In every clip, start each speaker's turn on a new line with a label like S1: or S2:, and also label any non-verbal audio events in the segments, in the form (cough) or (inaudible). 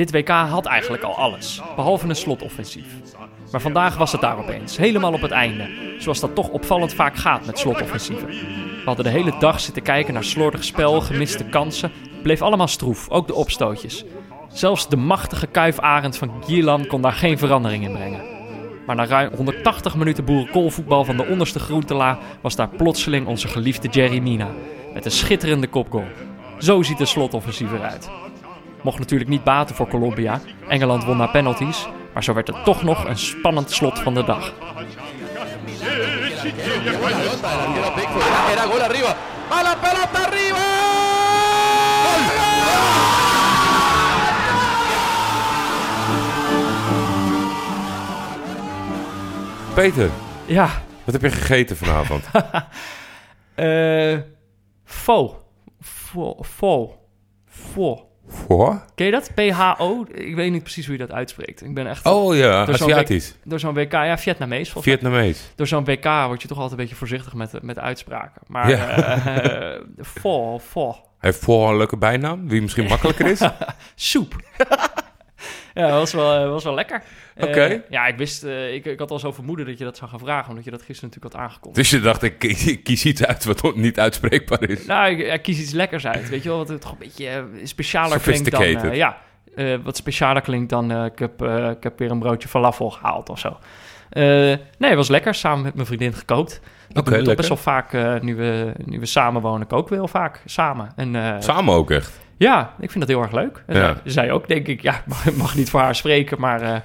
S1: Dit WK had eigenlijk al alles, behalve een slotoffensief. Maar vandaag was het daar opeens, helemaal op het einde. Zoals dat toch opvallend vaak gaat met slotoffensieven. We hadden de hele dag zitten kijken naar slordig spel, gemiste kansen. Bleef allemaal stroef, ook de opstootjes. Zelfs de machtige kuifarend van Gielan kon daar geen verandering in brengen. Maar na ruim 180 minuten boerenkoolvoetbal van de onderste groentela was daar plotseling onze geliefde Jerry Mina. Met een schitterende kopgoal. Zo ziet de slotoffensief eruit. Mocht natuurlijk niet baten voor Colombia. Engeland won na penalties. Maar zo werd het toch nog een spannend slot van de dag.
S2: Peter,
S1: Ja,
S2: wat heb je gegeten vanavond? (laughs)
S1: eh. Fo. Fo. Fo. Fo.
S2: Voor?
S1: Ken je dat? PHO? Ik weet niet precies hoe je dat uitspreekt. Ik ben echt...
S2: Oh ja,
S1: Door zo'n
S2: Aziatisch.
S1: Door zo'n WK, ja, Vietnamees.
S2: Vietnamees.
S1: Door zo'n WK word je toch altijd een beetje voorzichtig met, met uitspraken. Maar
S2: Ja.
S1: eh (laughs) fo, fo.
S2: Hij heeft voor een leuke bijnaam, die misschien makkelijker is. (laughs)
S1: Soep. Ja, was wel, was wel lekker. Eh,
S2: Oké.
S1: ja, ik wist, eh, ik, ik had al zo vermoeden dat je dat zou gaan vragen, omdat je dat gisteren natuurlijk had aangekondigd.
S2: Dus je dacht, ik, ik kies iets uit wat niet uitspreekbaar is.
S1: Nou, ik, ik kies iets lekkers uit, weet je wel, wat het toch een beetje eh, specialer klinkt dan... Eh, ja, eh, wat specialer klinkt dan eh, ik, heb, eh, ik heb weer een broodje falafel gehaald of zo. Eh, nee, het was lekker, samen met mijn vriendin gekookt. Dat
S2: lekker.
S1: best wel vaak, eh, nu, we, nu we samen wonen, koken we heel vaak samen. En, eh,
S2: Samen ook echt.
S1: Ja, ik vind dat heel erg leuk. En
S2: Ja.
S1: zij- zij ook, denk ik. Ja, (laughs) mag, mag niet voor haar spreken, maar eh,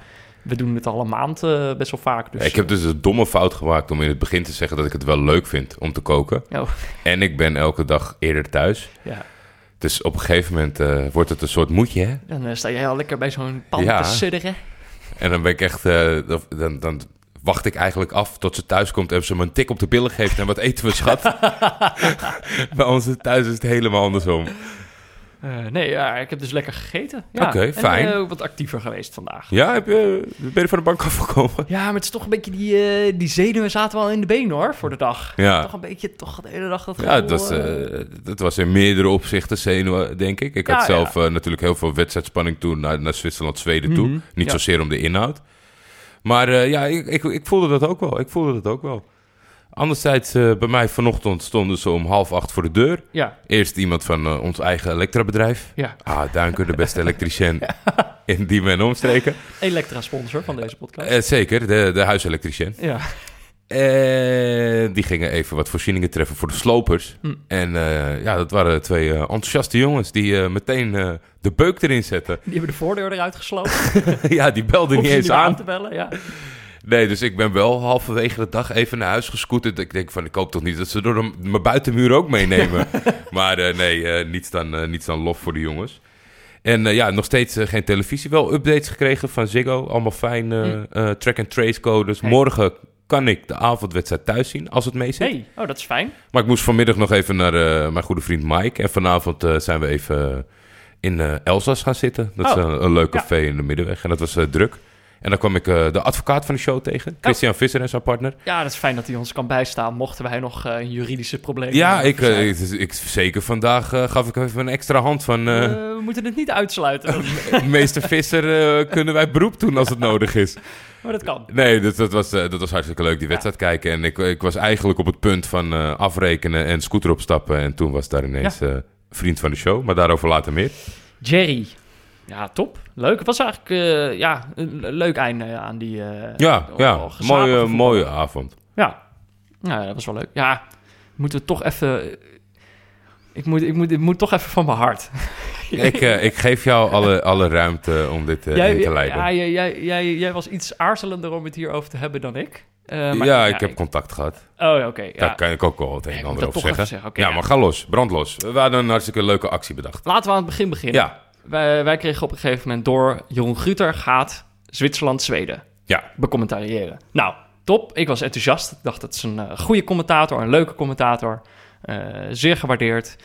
S1: we doen het al een maand eh, best wel vaak. Dus,
S2: ik heb dus een domme fout gemaakt om in het begin te zeggen dat ik het wel leuk vind om te koken.
S1: eh, oh, (laughs)
S2: En ik ben elke dag eerder thuis.
S1: ja.
S2: Dus op een gegeven moment eh, wordt het een soort moedje, hè?
S1: Dan eh, sta je heel lekker bij zo'n pan
S2: Ja.
S1: te sudderen.
S2: En dan ben ik echt... eh, dan, dan wacht ik eigenlijk af tot ze thuis komt en ze me een tik op de billen geeft en wat eten we, schat? (laughs) Bij ons thuis is het helemaal andersom.
S1: Eh, nee, ja, ik heb dus lekker gegeten. Ja.
S2: Oké,
S1: En,
S2: fijn.
S1: eh, ook wat actiever geweest vandaag.
S2: Ja, heb je, ben je van de bank afgekomen?
S1: Ja, maar het is toch een beetje die, eh, die zenuwen zaten wel in de benen hoor, voor de dag.
S2: Ja.
S1: Toch een beetje, toch de hele dag dat
S2: Ja, het was,
S1: eh,
S2: het was in meerdere opzichten zenuwen, denk ik. Ik had zelf natuurlijk heel veel wedstrijdspanning toen naar, naar Zwitserland, Zweden toe.
S1: Mhm,
S2: Niet zozeer om de inhoud. Maar ja, ik, ik, ik voelde dat ook wel. Ik voelde dat ook wel. Anderzijds, eh, bij mij vanochtend stonden ze om half acht voor de deur.
S1: Ja,
S2: Eerst iemand van eh, ons eigen elektrabedrijf.
S1: ja.
S2: Ah, Duinker, de beste elektricien (laughs) in die men omstreken.
S1: Elektra-sponsor van deze podcast.
S2: Eh, zeker, de, de huiselektricien.
S1: ja.
S2: En die gingen even wat voorzieningen treffen voor de slopers.
S1: Hm.
S2: En ja, dat waren twee enthousiaste jongens die meteen de beuk erin zetten.
S1: Die hebben de voordeur eruit gesloten. (laughs)
S2: ja, die belden niet eens
S1: meer
S2: aan.
S1: te bellen, ja.
S2: Nee, dus ik ben wel halverwege de dag even naar huis gescooterd. Ik denk van, ik hoop toch niet dat ze door de, mijn buitenmuur ook meenemen. (laughs) maar eh, nee, eh, niets, dan, eh, niets dan lof voor de jongens. En ja, nog steeds geen televisie. Wel updates gekregen van Ziggo. Allemaal fijn.
S1: Hm.
S2: eh, track-and-trace codes.
S1: Hey.
S2: Morgen kan ik de avondwedstrijd thuis zien, als het mee zit.
S1: hey, oh, dat is fijn.
S2: Maar ik moest vanmiddag nog even naar mijn goede vriend Mike. En vanavond zijn we even in Elzas gaan zitten. Dat is
S1: Oh,
S2: een, een leuk
S1: ja.
S2: café in de Middenweg. En dat was druk. En dan kwam ik eh, de advocaat van de show tegen. Christian Visser en zijn partner.
S1: Ja, dat is fijn dat hij ons kan bijstaan, mochten wij nog een juridische probleem
S2: Ja, ik, eh, ik, ik- zeker vandaag gaf ik even een extra hand van...
S1: we moeten het niet uitsluiten, (laughs)
S2: meester Visser, kunnen wij beroep doen als het nodig is. (laughs)
S1: maar dat kan.
S2: Nee, dat, dat, was, dat was hartstikke leuk, die wedstrijd kijken. En ik, ik was eigenlijk op het punt van afrekenen en scooter opstappen. En toen was daar ineens vriend van de show. Maar daarover later meer.
S1: Jerry. Ja, top. Leuk. Het was eigenlijk eh, ja, een le- leuk einde aan die... eh,
S2: Ja, ja. Mooie,
S1: voetbal.
S2: mooie avond.
S1: Ja. ja, dat was wel leuk. Ja, moeten we toch even... Ik moet, ik, moet, ik moet toch even van mijn hart. (laughs)
S2: Ik, eh, ik geef jou alle, alle ruimte om dit eh, in te leiden.
S1: Ja,
S2: Ja,
S1: jij, jij, jij, jij was iets aarzelender om het hierover te hebben dan ik. Eh, maar-
S2: ik heb contact gehad.
S1: Oh, ja, oké. ja.
S2: Daar kan ik ook wel het een
S1: Ja,
S2: en ander over zeggen. ja,
S1: ja.
S2: maar ga los. Brand los. We hadden een hartstikke leuke actie bedacht.
S1: Laten we aan het begin beginnen.
S2: Ja,
S1: Wij, wij kregen op een gegeven moment door... Jeroen Gruter gaat Zwitserland-Zweden
S2: ja.
S1: becommentariëren. Nou, top. Ik was enthousiast. Ik dacht, dat is een eh, goede commentator, een leuke commentator. Eh, zeer gewaardeerd.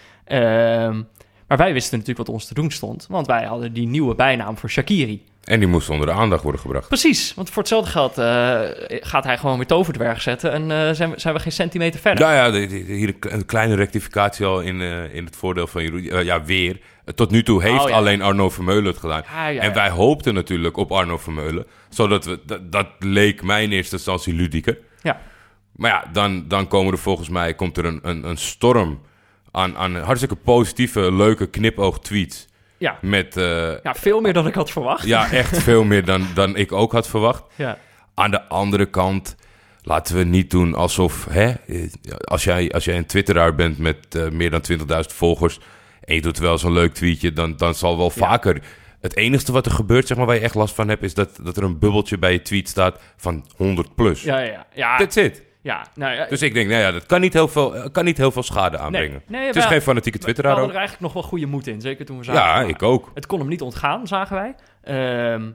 S1: Maar wij wisten natuurlijk wat ons te doen stond. Want wij hadden die nieuwe bijnaam voor Shakiri.
S2: En die moest onder de aandacht worden gebracht.
S1: Precies, want voor hetzelfde geld eh, gaat hij gewoon weer toverdwerg zetten... en eh, zijn, we, zijn we geen centimeter verder.
S2: Nou ja, de- de- de- hier een kleine rectificatie al in, eh, in het voordeel van Jeroen. Ja, weer. Tot nu toe heeft
S1: Oh, ja.
S2: alleen Arno Vermeulen het gedaan.
S1: Ja, ja,
S2: En wij hoopten natuurlijk op Arno Vermeulen. Zodat we, dat, dat leek mij in eerste instantie ludieker.
S1: Ja.
S2: Maar ja, dan, dan komen er volgens mij komt er een, een, een storm aan, aan hartstikke positieve, leuke knipoog-tweets.
S1: Ja.
S2: Met eh,
S1: ja, veel meer dan ik had verwacht.
S2: ja, echt (laughs) veel meer dan, dan ik ook had verwacht.
S1: Ja.
S2: Aan de andere kant, laten we niet doen alsof... Hè, als, jij, als jij een twitteraar bent met eh, meer dan 20.000 volgers... en je doet wel zo'n leuk tweetje, dan, dan zal wel
S1: Ja.
S2: vaker... Het enige wat er gebeurt, zeg maar, waar je echt last van hebt... is dat, dat er een bubbeltje bij je tweet staat van 100 plus.
S1: Ja, ja, ja.
S2: That's it.
S1: Ja, nou ja.
S2: Dus ik denk, nou ja, dat kan niet heel veel, eh, kan niet heel veel schade aanbrengen.
S1: nee,
S2: het is geen fanatieke
S1: we
S2: twitteraar
S1: hadden
S2: ook.
S1: er eigenlijk nog wel goede moed in. Zeker toen we zagen.
S2: Ja,
S1: maar
S2: ik ook.
S1: Het kon hem niet ontgaan, zagen wij. Ehm,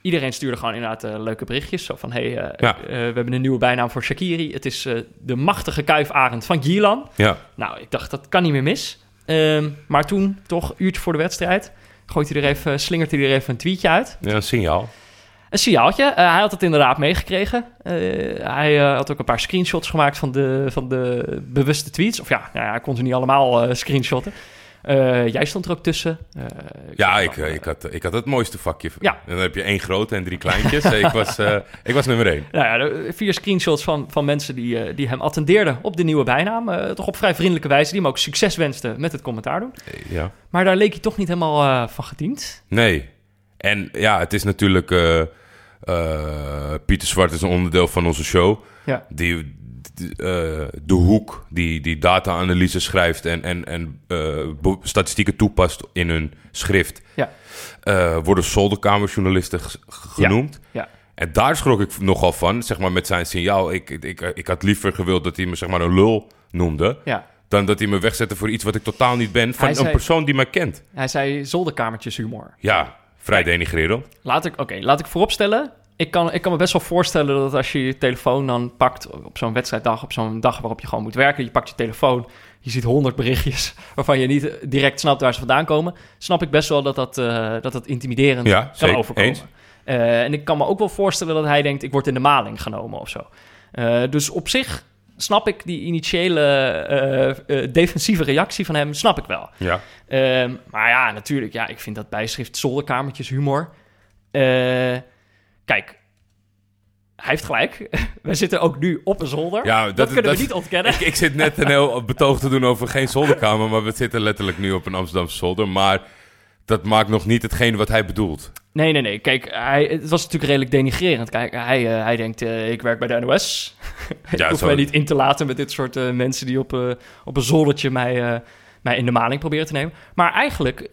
S1: iedereen stuurde gewoon inderdaad eh, leuke berichtjes. Zo van, hey, eh,
S2: Ja.
S1: we hebben een nieuwe bijnaam voor Shakiri. Het is de machtige kuifarend van Gielan.
S2: Ja,
S1: Nou, ik dacht, dat kan niet meer mis. Ehm, maar toen, toch, uurtje voor de wedstrijd... gooit hij er even, slingert hij er even een tweetje uit.
S2: ja een signaal.
S1: Een signaaltje. Eh, hij had het inderdaad meegekregen. Eh, hij eh, had ook een paar screenshots gemaakt van de, van de bewuste tweets. Of ja, nou ja, hij kon ze niet allemaal screenshotten. Jij stond er ook tussen.
S2: Ja, ik, ik, had, ik had het mooiste vakje.
S1: Ja.
S2: En dan heb je één grote en drie kleintjes. ik, was, (laughs) ik was nummer één.
S1: Nou ja, vier screenshots van, van mensen die, die hem attendeerden op de nieuwe bijnaam. Toch op vrij vriendelijke wijze, die hem ook succes wensten met het commentaar doen.
S2: Ja.
S1: Maar daar leek hij toch niet helemaal van gediend.
S2: Nee. En ja, het is natuurlijk... eh, Pieter Zwart is een onderdeel van onze show.
S1: Ja.
S2: Die, die, eh, de hoek die, die data-analyse schrijft en, en, en eh, statistieken toepast in hun schrift...
S1: Ja.
S2: worden zolderkamerjournalisten genoemd.
S1: Ja.
S2: En daar schrok ik nogal van, zeg maar met zijn signaal. Ik, ik, ik had liever gewild dat hij me zeg maar een lul noemde...
S1: Ja.
S2: dan dat hij me wegzette voor iets wat ik totaal niet ben... van een persoon die mij kent.
S1: Hij zei zolderkamertjeshumor.
S2: Ja, vrij denigrerend.
S1: Laat ik, oké, laat ik vooropstellen. Ik kan, ik kan me best wel voorstellen dat als je je telefoon dan pakt op zo'n wedstrijddag, op zo'n dag waarop je gewoon moet werken, je pakt je telefoon, je ziet honderd berichtjes (laughs) waarvan je niet direct snapt waar ze vandaan komen, snap ik best wel dat dat, eh, dat, dat intimiderend
S2: Ja,
S1: kan
S2: zeker,
S1: overkomen. Eh, en ik kan me ook wel voorstellen dat hij denkt, ik word in de maling genomen of zo. Eh, dus op zich snap ik die initiële eh, eh, defensieve reactie van hem, snap ik wel.
S2: Ja.
S1: Ehm, maar ja, natuurlijk, ja, ik vind dat bijschrift zolderkamertjes humor. Eh, kijk, hij heeft gelijk. (laughs) We zitten ook nu op een zolder.
S2: Ja,
S1: dat,
S2: dat-
S1: kunnen
S2: dat-
S1: we niet ontkennen.
S2: Ik, ik zit net een heel betoog te doen over geen zolderkamer, maar we zitten letterlijk nu op een Amsterdamse zolder. Maar dat maakt nog niet hetgeen wat hij bedoelt.
S1: Nee, nee, nee. Kijk, hij, het was natuurlijk redelijk denigrerend. Kijk, hij, eh, hij denkt, eh, ik werk bij de NOS. (laughs) ik
S2: Ja,
S1: hoef mij niet in te laten met dit soort eh, mensen die op, op een zoldertje mij, mij in de maling proberen te nemen. Maar eigenlijk,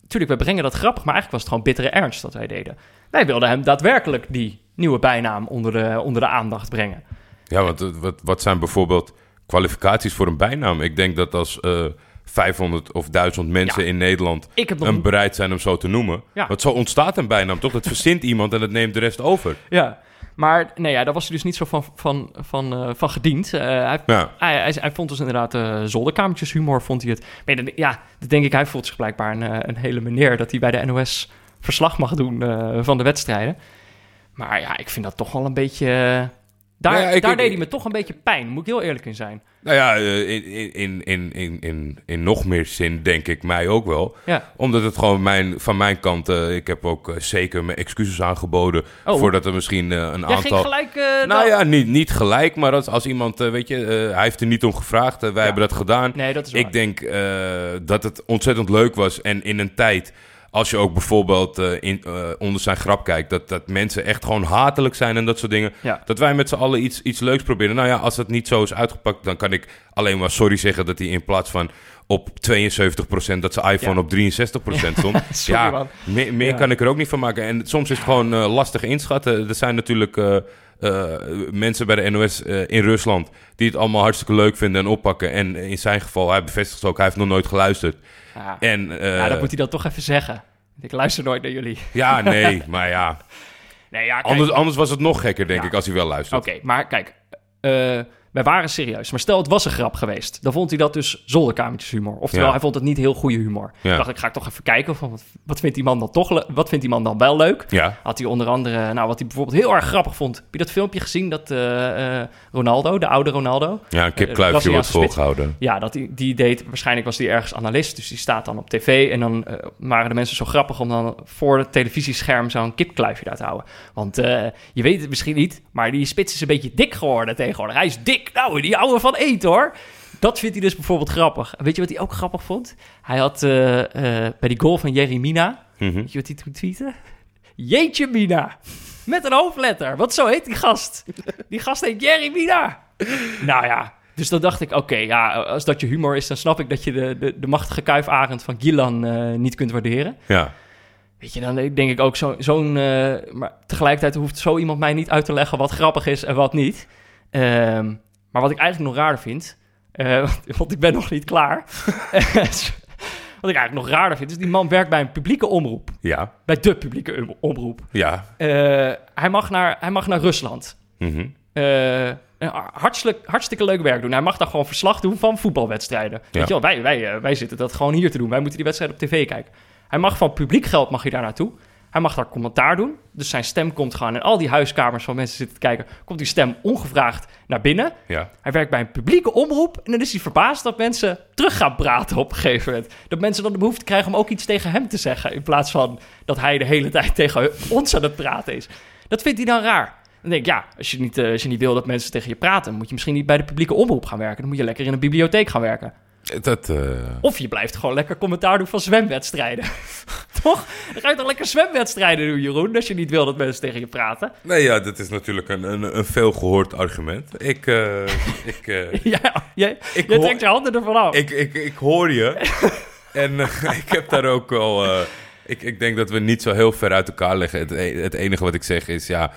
S1: natuurlijk, we brengen dat grappig, maar eigenlijk was het gewoon bittere ernst dat wij deden. Wij wilden hem daadwerkelijk die nieuwe bijnaam onder de, onder de aandacht brengen.
S2: Ja, want wat, wat zijn bijvoorbeeld kwalificaties voor een bijnaam? Ik denk dat als 500 of 1000 mensen
S1: Ja.
S2: in Nederland
S1: Ik heb nog
S2: hem bereid zijn om zo te noemen.
S1: Ja.
S2: Want zo ontstaat een bijnaam, toch? Dat verzint (laughs) iemand en dat neemt de rest over.
S1: Ja, maar nee, ja, daar was hij dus niet zo van, van, van, eh, van gediend. Eh, hij,
S2: Ja.
S1: hij, hij, hij vond dus inderdaad eh zolderkamertjes humor, vond hij het. Maar ja, denk ik, hij voelt zich blijkbaar een, eh, een hele meneer... dat hij bij de NOS verslag mag doen eh, van de wedstrijden. Maar ja, ik vind dat toch wel een beetje... eh, daar
S2: Nou ja, ik-
S1: daar
S2: ik-
S1: deed hij me toch een beetje pijn, moet ik heel eerlijk in zijn.
S2: Nou ja, eh, in, in, in, in, in, in nog meer zin denk ik mij ook wel.
S1: Ja.
S2: Omdat het gewoon mijn, van mijn kant... eh, ik heb ook eh, zeker mijn excuses aangeboden...
S1: Oh.
S2: voordat er misschien een
S1: Jij
S2: aantal...
S1: gelijk...
S2: Nou
S1: dan-
S2: ja, niet, niet gelijk, maar als, als iemand, weet je, hij heeft er niet om gevraagd. wij hebben dat gedaan.
S1: Nee, dat is waar.
S2: Ik denk dat het ontzettend leuk was. En in een tijd, als je ook bijvoorbeeld eh, in, eh, onder zijn grap kijkt, dat, dat mensen echt gewoon hatelijk zijn en dat soort dingen.
S1: Ja.
S2: Dat wij met z'n allen iets, iets leuks proberen. Nou ja, als het niet zo is uitgepakt, dan kan ik alleen maar sorry zeggen dat hij in plaats van op 72% dat zijn iPhone
S1: Ja.
S2: op 63% stond. (laughs)
S1: Sorry,
S2: ja, meer, kan ik er ook niet van maken. En soms is het gewoon eh, lastig inschatten. Er zijn natuurlijk mensen bij de NOS in Rusland die het allemaal hartstikke leuk vinden en oppakken. En in zijn geval, hij bevestigt ook, hij heeft nog nooit geluisterd.
S1: Ja.
S2: En, eh,
S1: ja, dat moet hij dan toch even zeggen. Ik luister nooit naar jullie.
S2: ja, nee, (laughs) maar ja.
S1: Nee, ja, kijk,
S2: Anders, anders was het nog gekker, denk
S1: Ja.
S2: ik, als hij wel luistert.
S1: Oké, maar kijk, eh, wij waren serieus. Maar stel, het was een grap geweest. Dan vond hij dat dus zolderkamertjeshumor. Oftewel,
S2: Ja.
S1: hij vond het niet heel goede humor.
S2: Ja.
S1: dacht ik, ga ik toch even kijken. Van, wat, wat vindt die man dan toch Wat vindt die man dan wel leuk?
S2: Ja,
S1: Had hij onder andere, nou, wat hij bijvoorbeeld heel erg grappig vond. Heb je dat filmpje gezien? Dat eh, eh, Ronaldo, de oude Ronaldo.
S2: ja een kipkluifje wordt
S1: Braziliaanse spits.
S2: volgehouden.
S1: Ja, dat die, die deed, waarschijnlijk was die ergens analist, dus die staat dan op tv. En dan waren de mensen zo grappig om dan voor het televisiescherm zo'n kipkluifje daar te houden. Want je weet het misschien niet, maar die spits is een beetje dik geworden tegenwoordig. Hij is dik, nou, die ouwe van eten hoor. Dat vindt hij dus bijvoorbeeld grappig. Weet je wat hij ook grappig vond? Hij had eh, eh, bij die goal van Jerry Mina,
S2: Mhm.
S1: weet je wat hij toen tweette? Jeetje Mina, met een hoofdletter, want zo heet die gast. Die gast heet Jerry Mina. Nou ja, dus dan dacht ik, oké, ja, als dat je humor is, dan snap ik dat je de, de, de machtige kuifarend van Gilan eh, niet kunt waarderen.
S2: Ja.
S1: Weet je, dan denk ik ook zo- zo'n... maar tegelijkertijd hoeft zo iemand mij niet uit te leggen wat grappig is en wat niet. Ehm, maar wat ik eigenlijk nog raarder vind, eh, (laughs) want, want ik ben nog niet klaar. (laughs) wat ik eigenlijk nog raarder vind, is die man werkt bij een publieke omroep.
S2: Ja.
S1: Bij de publieke om- omroep.
S2: Ja.
S1: Eh, hij, mag naar, hij mag naar Rusland. Een hartstikke, hartstikke leuk werk doen. Hij mag daar gewoon verslag doen van voetbalwedstrijden. Weet je wel, wij, wij, wij zitten dat gewoon hier te doen. Wij moeten die wedstrijden op tv kijken. Hij mag van publiek geld mag hij daar naartoe. Hij mag daar commentaar doen. Dus zijn stem komt gewoon in al die huiskamers van mensen zitten te kijken. Komt die stem ongevraagd naar binnen.
S2: Ja.
S1: Hij werkt bij een publieke omroep. En dan is hij verbaasd dat mensen terug gaan praten op een gegeven moment. Dat mensen dan de behoefte krijgen om ook iets tegen hem te zeggen. In plaats van dat hij de hele tijd (laughs) tegen ons aan het praten is. Dat vindt hij dan raar. Dan denk ik, ja, als je, niet, eh, als je niet wil dat mensen tegen je praten... moet je misschien niet bij de publieke omroep gaan werken. Dan moet je lekker in een bibliotheek gaan werken.
S2: Dat, eh,
S1: Of je blijft gewoon lekker commentaar doen van zwemwedstrijden. (laughs) Toch? Dan ga je toch lekker zwemwedstrijden doen, Jeroen... als je niet wil dat mensen tegen je praten.
S2: Nee, ja, dat is natuurlijk een, een, een veelgehoord argument. Ik, eh, (laughs) ik, eh,
S1: Ja, jij,
S2: Ik
S1: jij trekt je handen ervan af.
S2: ik, ik, ik hoor je. (laughs) en ik heb daar ook eh, ik, ik denk dat we niet zo heel ver uit elkaar liggen. Het, e- het enige wat ik zeg is, ja...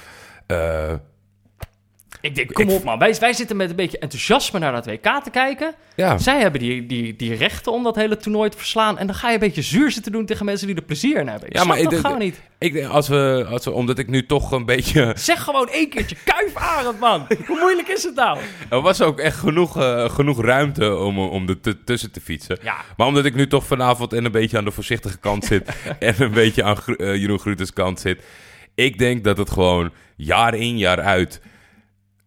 S1: Ik denk, kom op man, wij, wij zitten met een beetje enthousiasme naar dat WK te kijken.
S2: ja,
S1: Zij hebben die, die, die rechten om dat hele toernooi te verslaan. En dan ga je een beetje zuur zitten doen tegen mensen die er plezier in hebben. Ik
S2: Ja, maar
S1: dat
S2: ik-
S1: gewoon niet.
S2: ik als we, als we... Omdat ik nu toch een beetje...
S1: Zeg gewoon één keertje kuifarend, man. Hoe moeilijk is het nou?
S2: Er was ook echt genoeg, eh, genoeg ruimte om, om er tussen te fietsen.
S1: Ja,
S2: Maar omdat ik nu toch vanavond en een beetje aan de voorzichtige kant zit... (laughs) en een beetje aan Gro- eh, Jeroen Gruters kant zit... ik denk dat het gewoon jaar in, jaar uit...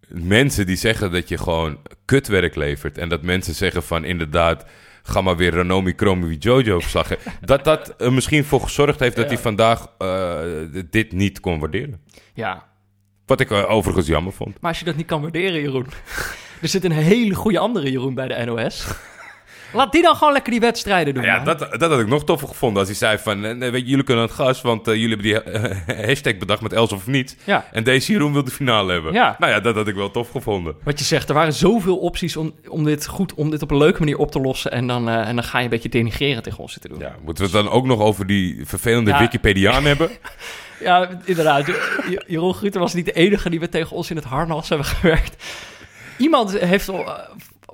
S2: mensen die zeggen dat je gewoon kutwerk levert... en dat mensen zeggen van inderdaad... ga maar weer Ranomi Kromi Jojo verslagen... (laughs) dat dat er misschien voor gezorgd heeft dat
S1: Ja.
S2: hij vandaag eh, dit niet kon waarderen.
S1: ja.
S2: Wat ik eh, overigens jammer vond.
S1: Maar als je dat niet kan waarderen, Jeroen. (laughs) Er zit een hele goede andere Jeroen bij de NOS. Laat die dan gewoon lekker die wedstrijden doen.
S2: Ja, dat, dat had ik nog toffer gevonden als hij zei van... eh, weet je, jullie kunnen aan het gas, want eh, jullie hebben die eh, hashtag bedacht met Els of niet.
S1: Ja.
S2: En deze Jeroen wil de finale hebben.
S1: Ja.
S2: Nou ja, dat had ik wel tof gevonden.
S1: Wat je zegt, er waren zoveel opties om, om dit goed, om dit op een leuke manier op te lossen. En dan, en dan ga je een beetje denigreren tegen ons zitten doen.
S2: Ja, moeten we het dan ook nog over die vervelende
S1: Ja.
S2: Wikipediaan (laughs) hebben?
S1: Ja, inderdaad. Je- Jeroen Gruter was niet de enige die we tegen ons in het harnas hebben gewerkt. Iemand heeft, al,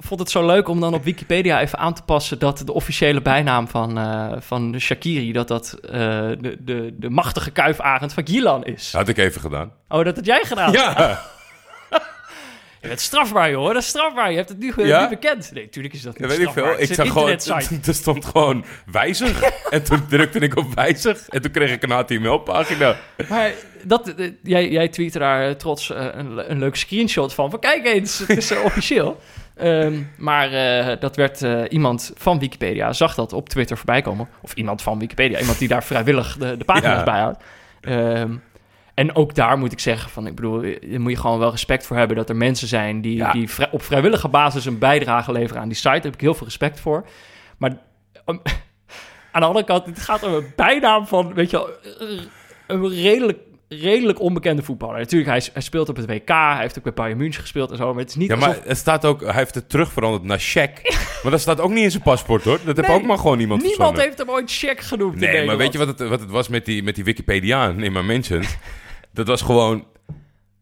S1: vond het zo leuk om dan op Wikipedia even aan te passen... dat de officiële bijnaam van, eh van Shakiri... dat dat eh, de, de, de machtige kuifarend van Gilan is.
S2: Had ik even gedaan.
S1: Oh, dat had jij gedaan?
S2: Ja, (laughs)
S1: Je bent strafbaar, joh. Dat is strafbaar. Je hebt het nu, eh,
S2: Ja?
S1: nu bekend. Nee, tuurlijk is dat niet
S2: dat weet ik
S1: strafbaar.
S2: veel. Ik zag gewoon, (laughs) er stond gewoon wijzig. (laughs) en toen drukte ik op wijzig. En toen kreeg ik een HTML-pagina.
S1: Maar dat, jij, jij tweette daar trots een, een leuk screenshot van. Van kijk eens, het is officieel. Ehm, maar eh, dat werd eh, iemand van Wikipedia, zag dat op Twitter voorbij komen. Of iemand van Wikipedia, iemand die daar vrijwillig de, de pagina's
S2: Ja.
S1: bijhoudt. Ehm, en ook daar moet ik zeggen van, ik bedoel, daar moet je gewoon wel respect voor hebben dat er mensen zijn die,
S2: Ja.
S1: die op vrijwillige basis een bijdrage leveren aan die site. Daar heb ik heel veel respect voor. Maar um, (laughs) aan de andere kant, het gaat om een bijnaam van, weet je wel, een redelijk, redelijk onbekende voetballer. Natuurlijk, hij, hij speelt op het WK, hij heeft ook bij Bayern München gespeeld en zo, maar het is niet
S2: Ja, maar
S1: alsof...
S2: het staat ook... Hij heeft het terug veranderd naar check. maar dat staat ook niet in zijn paspoort, hoor. Dat heeft
S1: Nee,
S2: ook maar gewoon iemand
S1: Niemand
S2: verzonnen.
S1: heeft hem ooit check genoemd
S2: Nee, maar
S1: Nederland.
S2: weet je wat het, wat het was met die, met die Wikipediaan in mijn mentions? dat was gewoon...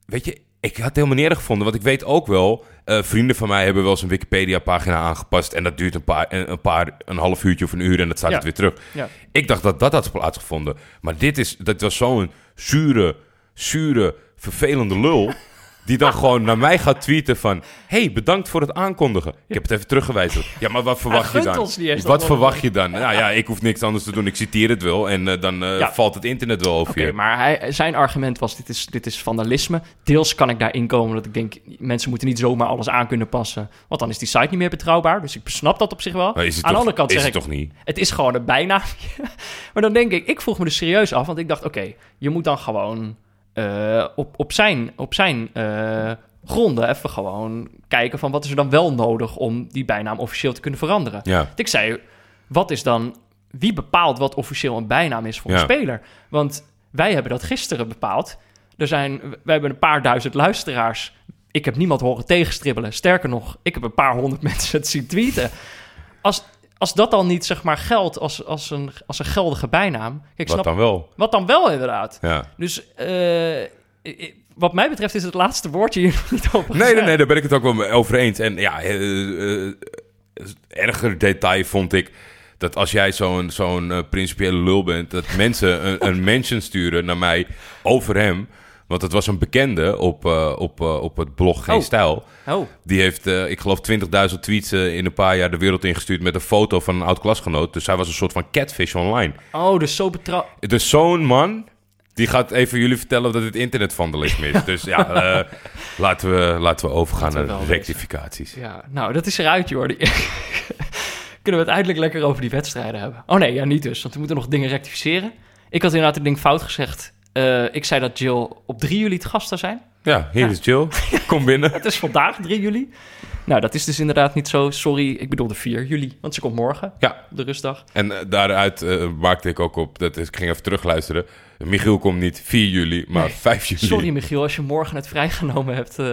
S2: Weet je, ik had het helemaal niet erg gevonden. Want ik weet ook wel... eh, vrienden van mij hebben wel eens een Wikipedia-pagina aangepast... en dat duurt een paar, een, een paar... een half uurtje of een uur en dat staat
S1: Ja.
S2: het weer terug.
S1: Ja.
S2: Ik dacht dat dat had plaatsgevonden. Maar dit is, dat was zo'n zure, zure, vervelende lul... die dan gewoon naar mij gaat tweeten van... hey, bedankt voor het aankondigen. Ik heb het even teruggewezen. Ja, maar wat verwacht je dan? Wat verwacht je dan? Nou ja, ik hoef niks anders te doen. Ik citeer het wel en eh, dan eh,
S1: Ja.
S2: valt het internet wel over
S1: Oké,
S2: je.
S1: maar hij, zijn argument was: dit is, dit is vandalisme. Deels kan ik daarin komen dat ik denk: mensen moeten niet zomaar alles aan kunnen passen. Want dan is die site niet meer betrouwbaar. Dus ik snap dat op zich wel. Aan de andere kant zeg
S2: het
S1: ik:
S2: toch niet?
S1: het is gewoon een bijnaamje. (laughs) maar dan denk ik: ik vroeg me dus serieus af. Want ik dacht: oké, je moet dan gewoon eh, op, op zijn, op zijn eh, gronden even gewoon kijken van wat is er dan wel nodig om die bijnaam officieel te kunnen veranderen.
S2: Ja.
S1: Want ik zei, wat is dan... Wie bepaalt wat officieel een bijnaam is voor
S2: Ja.
S1: een speler? Want wij hebben dat gisteren bepaald. Er zijn, wij hebben een paar duizend luisteraars. Ik heb niemand horen tegenstribbelen. Sterker nog, ik heb een paar honderd (laughs) mensen het zien tweeten. Als, als dat dan niet, zeg maar, geldt als, als, een, als een geldige bijnaam... Kijk,
S2: Wat
S1: snap,
S2: dan wel?
S1: wat dan wel inderdaad.
S2: Ja.
S1: Dus i- wat mij betreft is het laatste woordje hier (laughs) nog niet over
S2: Nee, nee, nee, daar ben ik het ook wel over eens. En ja, eh, eh, erger detail vond ik dat als jij zo'n zo'n principiële lul bent, dat mensen een, een (laughs) mention sturen naar mij over hem. Want het was een bekende op, eh, op, eh, op het blog Geen
S1: Oh.
S2: Stijl.
S1: Oh,
S2: Die heeft, eh, ik geloof, 20.000 tweets in een paar jaar de wereld ingestuurd met een foto van een oud klasgenoot. Dus hij was een soort van catfish online.
S1: oh dus zo betrouw...
S2: Dus zo'n man, die gaat even jullie vertellen dat het internetvandalisme is. Dus ja, (laughs) laten, we, laten we overgaan
S1: Laten we
S2: naar rectificaties.
S1: Ja, nou, dat is eruit, Jordi. (laughs) Kunnen we het eindelijk lekker over die wedstrijden hebben? Oh nee, ja, niet dus, want we moeten nog dingen rectificeren. Ik had inderdaad een ding fout gezegd. Eh, ik zei dat Jill op 3 juli het gast zou zijn.
S2: Ja, hier is Jill. Kom binnen. (laughs)
S1: Het is vandaag 3 juli. Nou, dat is dus inderdaad niet zo. Sorry, ik bedoelde 4 juli, want ze komt morgen,
S2: Ja,
S1: op de rustdag.
S2: en eh, daaruit eh, maakte ik ook op, dat is, ik ging even terugluisteren. Michiel komt niet 4 juli, maar
S1: Nee,
S2: 5 juli.
S1: Sorry Michiel, als je morgen het vrijgenomen hebt. eh,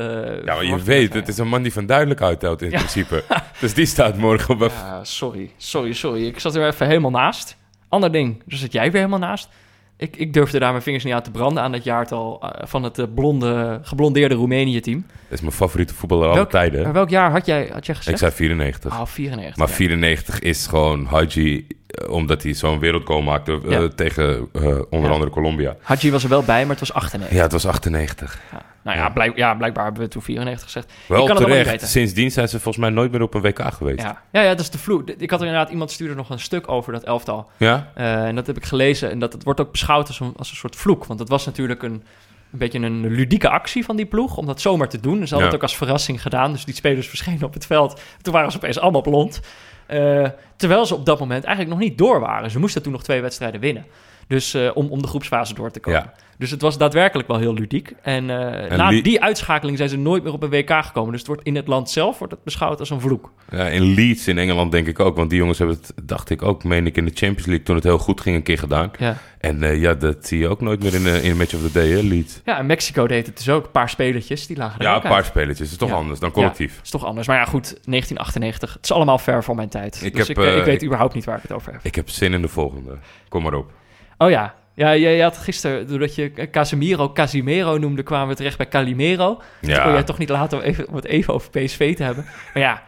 S2: Ja, maar je weet, het is een man die van duidelijkheid houdt in
S1: Ja.
S2: principe. (laughs) Dus die staat morgen op...
S1: Ja, sorry, sorry, sorry. Ik zat er even helemaal naast. Ander ding, dus zit jij weer helemaal naast. Ik, ik durfde daar mijn vingers niet aan te branden aan het jaartal eh, van het eh, blonde, geblondeerde Roemenië-team.
S2: Dat is mijn favoriete voetballer alle tijden.
S1: Maar welk jaar had jij, had jij gezegd?
S2: Ik zei 94.
S1: Ah, 94.
S2: Maar
S1: ja.
S2: 94 is gewoon Haji, eh, omdat hij zo'n wereldgoal maakte tegen onder
S1: Ja.
S2: andere Colombia.
S1: Hadji was er wel bij, maar het was 98.
S2: Ja, het was 98.
S1: Ja. Nou ja,
S2: Ja.
S1: blijk, ja, blijkbaar hebben we toen 94 gezegd.
S2: Wel
S1: ik kan het allemaal niet
S2: terecht.
S1: weten.
S2: Sindsdien zijn ze volgens mij nooit meer op een WK geweest. Ja?
S1: Ja. ja, ja, dat is de vloek. Ik had er inderdaad, iemand stuurde nog een stuk over dat elftal. Eh, en dat heb ik gelezen. En dat het wordt ook beschouwd als een, als een soort vloek. Want het was natuurlijk een, een beetje een ludieke actie van die ploeg. Om dat zomaar te doen. En ze hadden
S2: Ja.
S1: het ook als verrassing gedaan. Dus die spelers (laughs) verschenen op het veld. Toen waren ze opeens allemaal blond. Eh, terwijl ze op dat moment eigenlijk nog niet door waren. Ze moesten toen nog twee wedstrijden winnen. Dus eh, om, om de groepsfase door te komen.
S2: Ja.
S1: Dus het was daadwerkelijk wel heel ludiek. En, eh,
S2: En
S1: na die uitschakeling zijn ze nooit meer op een WK gekomen. Dus het wordt in het land zelf wordt het beschouwd als een vloek.
S2: Ja, in Leeds in Engeland denk ik ook. Want die jongens hebben het, dacht ik ook, meen ik, in de Champions League toen het heel goed ging een keer gedaan.
S1: Ja.
S2: En eh, ja, dat zie je ook nooit meer in, in een Match of the Day, hè, Leeds.
S1: Ja, en Mexico deed het dus ook. Een paar spelertjes, die lagen er
S2: Ja, een paar
S1: uit.
S2: spelletjes. Dat is toch
S1: Ja.
S2: anders dan collectief.
S1: Ja, is toch anders. Maar ja, goed, 1998. Het is allemaal ver voor mijn tijd.
S2: Ik
S1: dus
S2: heb,
S1: ik, ik weet überhaupt niet waar ik het over heb.
S2: Ik heb zin in de volgende. Kom maar op.
S1: Oh ja. Ja, je, had gisteren, doordat je Casemiro Casimiro noemde, kwamen we terecht bij Calimero. Ja. kon jij toch niet laten om, even, om het even over PSV te hebben. Maar ja,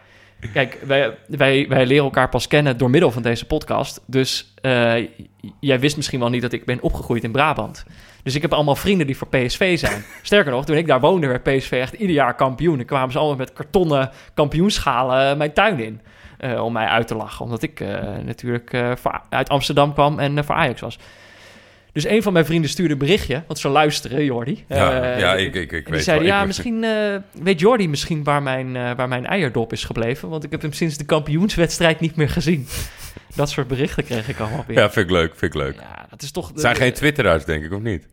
S1: kijk, wij, wij, wij leren elkaar pas kennen door middel van deze podcast. Dus eh, jij wist misschien wel niet dat ik ben opgegroeid in Brabant. Dus ik heb allemaal vrienden die voor PSV zijn. (laughs) Sterker nog, toen ik daar woonde, werd PSV echt ieder jaar kampioen. En kwamen ze allemaal met kartonnen kampioenschalen mijn tuin in. Eh, om mij uit te lachen. Omdat ik eh, natuurlijk eh, uit Amsterdam kwam en voor Ajax was. Dus een van mijn vrienden stuurde een berichtje, want ze luisteren, Jordi.
S2: ja, ja ik, ik, ik weet
S1: zeiden, ja, misschien weet Jordi misschien waar mijn, waar mijn eierdop is gebleven. Want ik heb hem sinds de kampioenswedstrijd niet meer gezien. Dat soort berichten kreeg ik allemaal weer.
S2: Ja, vind ik leuk, vind ik leuk.
S1: Ja, dat is toch...
S2: Het zijn geen twitteraars, denk ik, of niet?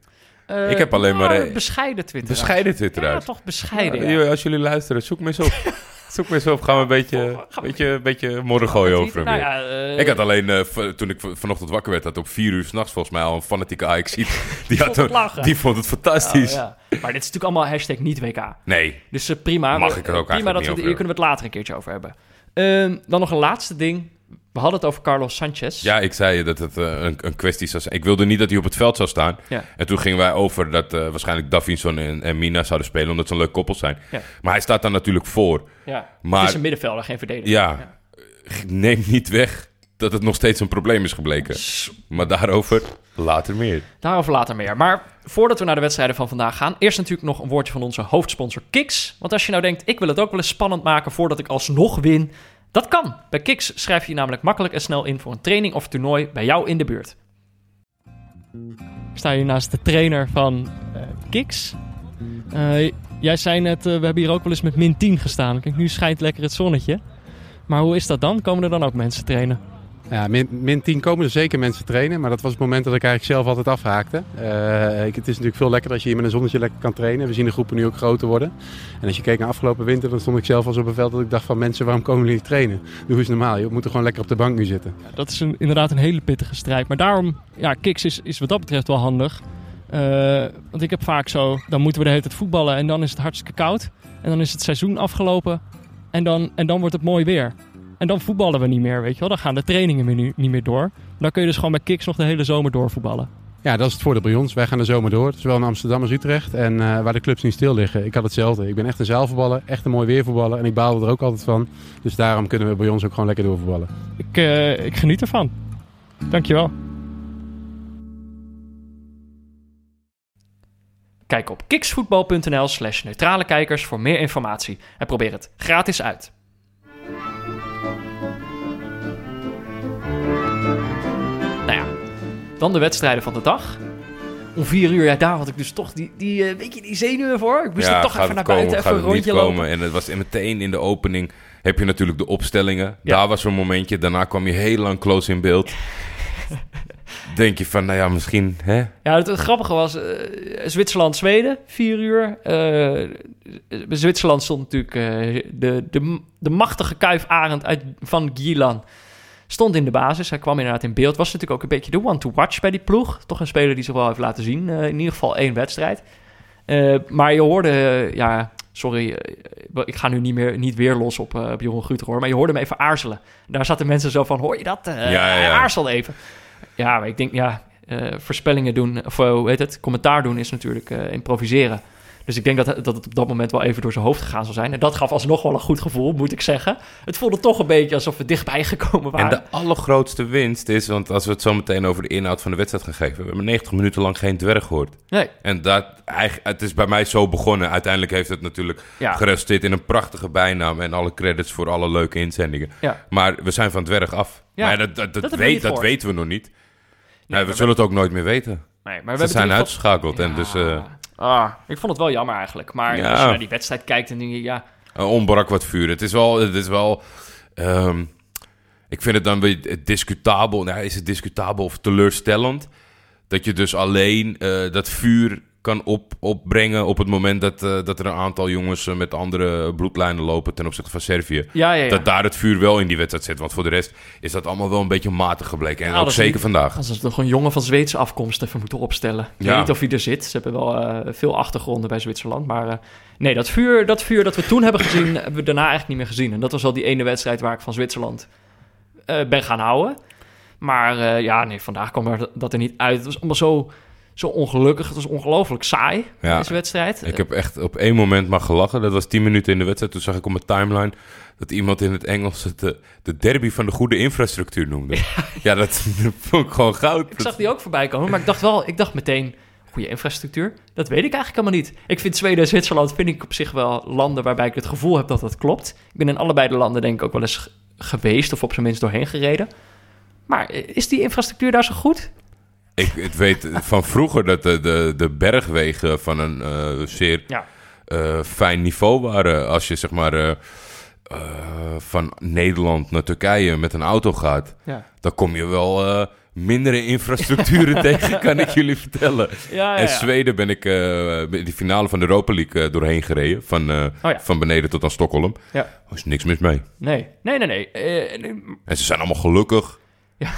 S2: ik heb alleen maar,
S1: nou,
S2: eh,
S1: bescheiden Twitter.
S2: Bescheiden
S1: Ja,
S2: twitteraars.
S1: toch bescheiden.
S2: Ja,
S1: ja.
S2: Als jullie luisteren, zoek me eens op. (laughs) zoek me eens op. Gaan we een beetje,
S1: we-
S2: beetje, een beetje modder gooien over hem
S1: Nou
S2: weer.
S1: ja, eh,
S2: Ik had alleen, eh, toen ik vanochtend wakker werd, had op vier uur s'nachts volgens mij al een fanatieke ajax (laughs) Die,
S1: vond
S2: had
S1: het
S2: een-
S1: lachen.
S2: die vond het fantastisch.
S1: oh, ja. Maar dit is natuurlijk allemaal hashtag niet WK.
S2: Nee,
S1: Dus eh, prima.
S2: Mag ik er ook
S1: prima
S2: eigenlijk
S1: dat
S2: niet
S1: we,
S2: over
S1: Hier kunnen we het later een keertje over hebben. Ehm, dan nog een laatste ding. We hadden het over Carlos Sanchez.
S2: ja, ik zei dat het eh, een, een kwestie zou zijn. Ik wilde niet dat hij op het veld zou staan.
S1: Ja.
S2: En toen gingen wij over dat eh, waarschijnlijk Davinson en, en Mina zouden spelen, omdat ze een leuk koppel zijn.
S1: Ja.
S2: Maar hij staat daar natuurlijk voor.
S1: Ja.
S2: Maar-
S1: Het is een middenvelder, geen verdediger.
S2: Ja, neem niet weg dat het nog steeds een probleem is gebleken. Maar daarover Later meer.
S1: Daarover later meer. Maar voordat we naar de wedstrijden van vandaag gaan, eerst natuurlijk nog een woordje van onze hoofdsponsor Kiks. Want als je nou denkt, ik wil het ook wel eens spannend maken voordat ik alsnog win, dat kan. Bij Kiks schrijf je je namelijk makkelijk en snel in voor een training of toernooi bij jou in de buurt. Ik sta hier naast de trainer van uh, Kiks. Uh, jij zei net, uh, we hebben hier ook wel eens met min 10 gestaan. Kijk, nu schijnt lekker het zonnetje. Maar hoe is dat dan? Komen er dan ook mensen trainen?
S3: Ja, min, min 10 komen er zeker mensen trainen, maar dat was het moment dat ik eigenlijk zelf altijd afhaakte. Uh, ik, het is natuurlijk veel lekkerder als je hier met een zonnetje lekker kan trainen. We zien de groepen nu ook groter worden. En als je keek naar afgelopen winter, dan stond ik zelf al op een veld dat ik dacht van mensen, waarom komen jullie trainen? Doe eens normaal, je moet er gewoon lekker op de bank nu zitten.
S1: Ja, dat is inderdaad een hele pittige strijd, maar daarom, ja, Kiks is, is wat dat betreft wel handig. Uh, want ik heb vaak zo, dan moeten we de hele tijd voetballen en dan is het hartstikke koud. En dan is het seizoen afgelopen en dan, en dan wordt het mooi weer. En dan voetballen we niet meer, weet je wel. Dan gaan de trainingen nu niet meer door. Dan kun je dus gewoon met Kiks nog de hele zomer doorvoetballen.
S3: Ja, dat is het voordeel bij ons. Wij gaan de zomer door. Zowel in Amsterdam als Utrecht. En uh, waar de clubs niet stil liggen. Ik had hetzelfde. Ik ben echt een zaalvoetballer. Echt een mooi weervoetballer. En ik baalde er ook altijd van. Dus daarom kunnen we bij ons ook gewoon lekker doorvoetballen.
S1: Ik, uh, ik geniet ervan. Dankjewel. Kijk op kiksvoetbal.nl slash neutrale kijkers voor meer informatie. En probeer het gratis uit. Dan de wedstrijden van de dag. Om vier uur, ja, daar had ik dus toch die, die, uh, weet je, die zenuwen voor. Ik moest
S2: ja,
S1: er toch even naar
S2: komen,
S1: buiten, even een rondje
S2: niet
S1: lopen.
S2: komen. En het was meteen in de opening heb je natuurlijk de opstellingen. Ja. Daar was een momentje. Daarna kwam je heel lang close in beeld. (laughs) Denk je van, nou ja, misschien, hè?
S1: Ja, het, het grappige was, uh, Zwitserland-Zweden, vier uur. Uh, Zwitserland stond natuurlijk, uh, de, de, de machtige Kuif Arend uit, van Gielan stond in de basis. Hij kwam inderdaad in beeld. Was natuurlijk ook een beetje de one to watch bij die ploeg. Toch een speler die zich wel heeft laten zien. Uh, in ieder geval één wedstrijd. Uh, maar je hoorde, uh, ja, sorry, ik ga nu niet, meer, niet weer los op, op Jeroen Guter hoor. Maar je hoorde hem even aarzelen. Daar zaten mensen zo van, hoor je dat?
S2: ja,
S1: aarzelde even. Ja, maar ik denk, ja, voorspellingen doen, of hoe heet het, commentaar doen is natuurlijk improviseren. Dus ik denk dat, dat het op dat moment wel even door zijn hoofd gegaan zal zijn. En dat gaf alsnog wel een goed gevoel, moet ik zeggen. Het voelde toch een beetje alsof we dichtbij gekomen waren.
S2: En de allergrootste winst is, want als we het zo meteen over de inhoud van de wedstrijd gaan geven... we hebben 90 minuten lang geen dwerg gehoord.
S1: Nee.
S2: En dat, het is bij mij zo begonnen. Uiteindelijk heeft het natuurlijk ja. geresulteerd in een prachtige bijnaam... en alle credits voor alle leuke inzendingen.
S1: Ja.
S2: Maar we zijn van dwerg af.
S1: Ja,
S2: maar dat, dat, dat,
S1: dat
S2: weet, dat weten we nog niet. Nee, we zullen het ook nooit meer weten.
S1: Nee, maar we
S2: Ze zijn uitgeschakeld en dus... Uh,
S1: Ah, ik vond het wel jammer eigenlijk. Maar ja. als je naar die wedstrijd kijkt, dan denk je, ja...
S2: Ontbrak wat vuur. Het is wel... Het is wel um, ik vind het dan weer discutabel. Nou, is het discutabel of teleurstellend? Dat je dus alleen uh, dat vuur kan op, opbrengen op het moment dat, uh, dat er een aantal jongens uh, met andere bloedlijnen lopen ten opzichte van Servië.
S1: Ja, ja, ja.
S2: Dat daar het vuur wel in die wedstrijd zit. Want voor de rest is dat allemaal wel een beetje matig gebleken. En ook zeker vandaag.
S1: Als ze toch een jongen van Zweedse afkomst even moeten opstellen. Ik weet niet of hij er zit. Ze hebben wel uh, veel achtergronden bij Zwitserland. Maar nee, dat vuur, dat vuur dat we toen hebben gezien, (laughs) hebben we daarna eigenlijk niet meer gezien. En dat was wel die ene wedstrijd waar ik van Zwitserland ben gaan houden. Maar ja, nee, vandaag kwam er dat er niet uit. Het was allemaal zo zo ongelukkig. Het was ongelooflijk saai,
S2: ja.
S1: deze wedstrijd.
S2: Ik heb echt op één moment maar gelachen. Dat was tien minuten in de wedstrijd. Toen zag ik op mijn timeline dat iemand in het Engels het de, de derby van de goede infrastructuur noemde. Ja, (laughs) ja dat, (laughs) dat, vond ik gewoon goud.
S1: Ik zag die ook voorbij komen, maar ik dacht wel, ik dacht meteen, goede infrastructuur? Dat weet ik eigenlijk helemaal niet. Ik vind Zweden en Zwitserland vind ik op zich wel landen waarbij ik het gevoel heb dat dat klopt. Ik ben in allebei de landen denk ik ook wel eens geweest of op zijn minst doorheen gereden. Maar is die infrastructuur daar zo goed?
S2: Ik het weet van vroeger dat de, de, de bergwegen van een uh, zeer
S1: ja.
S2: uh, fijn niveau waren. Als je zeg maar uh, van Nederland naar Turkije met een auto gaat,
S1: ja.
S2: dan kom je wel mindere infrastructuuren (laughs) tegen, kan ik jullie vertellen.
S1: Ja, ja,
S2: en Zweden ben ik in de finale van de Europa League doorheen gereden. Van,
S1: oh,
S2: van beneden tot aan Stockholm.
S1: Ja.
S2: Er is niks mis mee.
S1: Nee, nee, nee. nee. nee.
S2: En ze zijn allemaal gelukkig.
S1: Ja.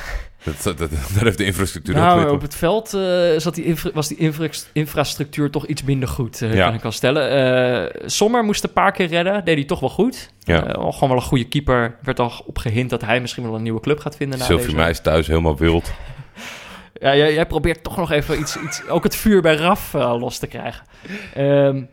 S2: Dat, dat, heeft de infrastructuur
S1: nou,
S2: ook
S1: op het veld uh, zat die infra was die infra infrastructuur toch iets minder goed, uh, ja. kan ik wel stellen. Uh, Sommer moest een paar keer redden, deed hij toch wel goed.
S2: Ja.
S1: gewoon wel een goede keeper. Werd al op gehind dat hij misschien wel een nieuwe club gaat vinden.
S2: Sylvie Meijs thuis helemaal wild. (laughs)
S1: ja, jij, jij, probeert toch nog even iets, iets ook het vuur bij Raf los te krijgen. Um,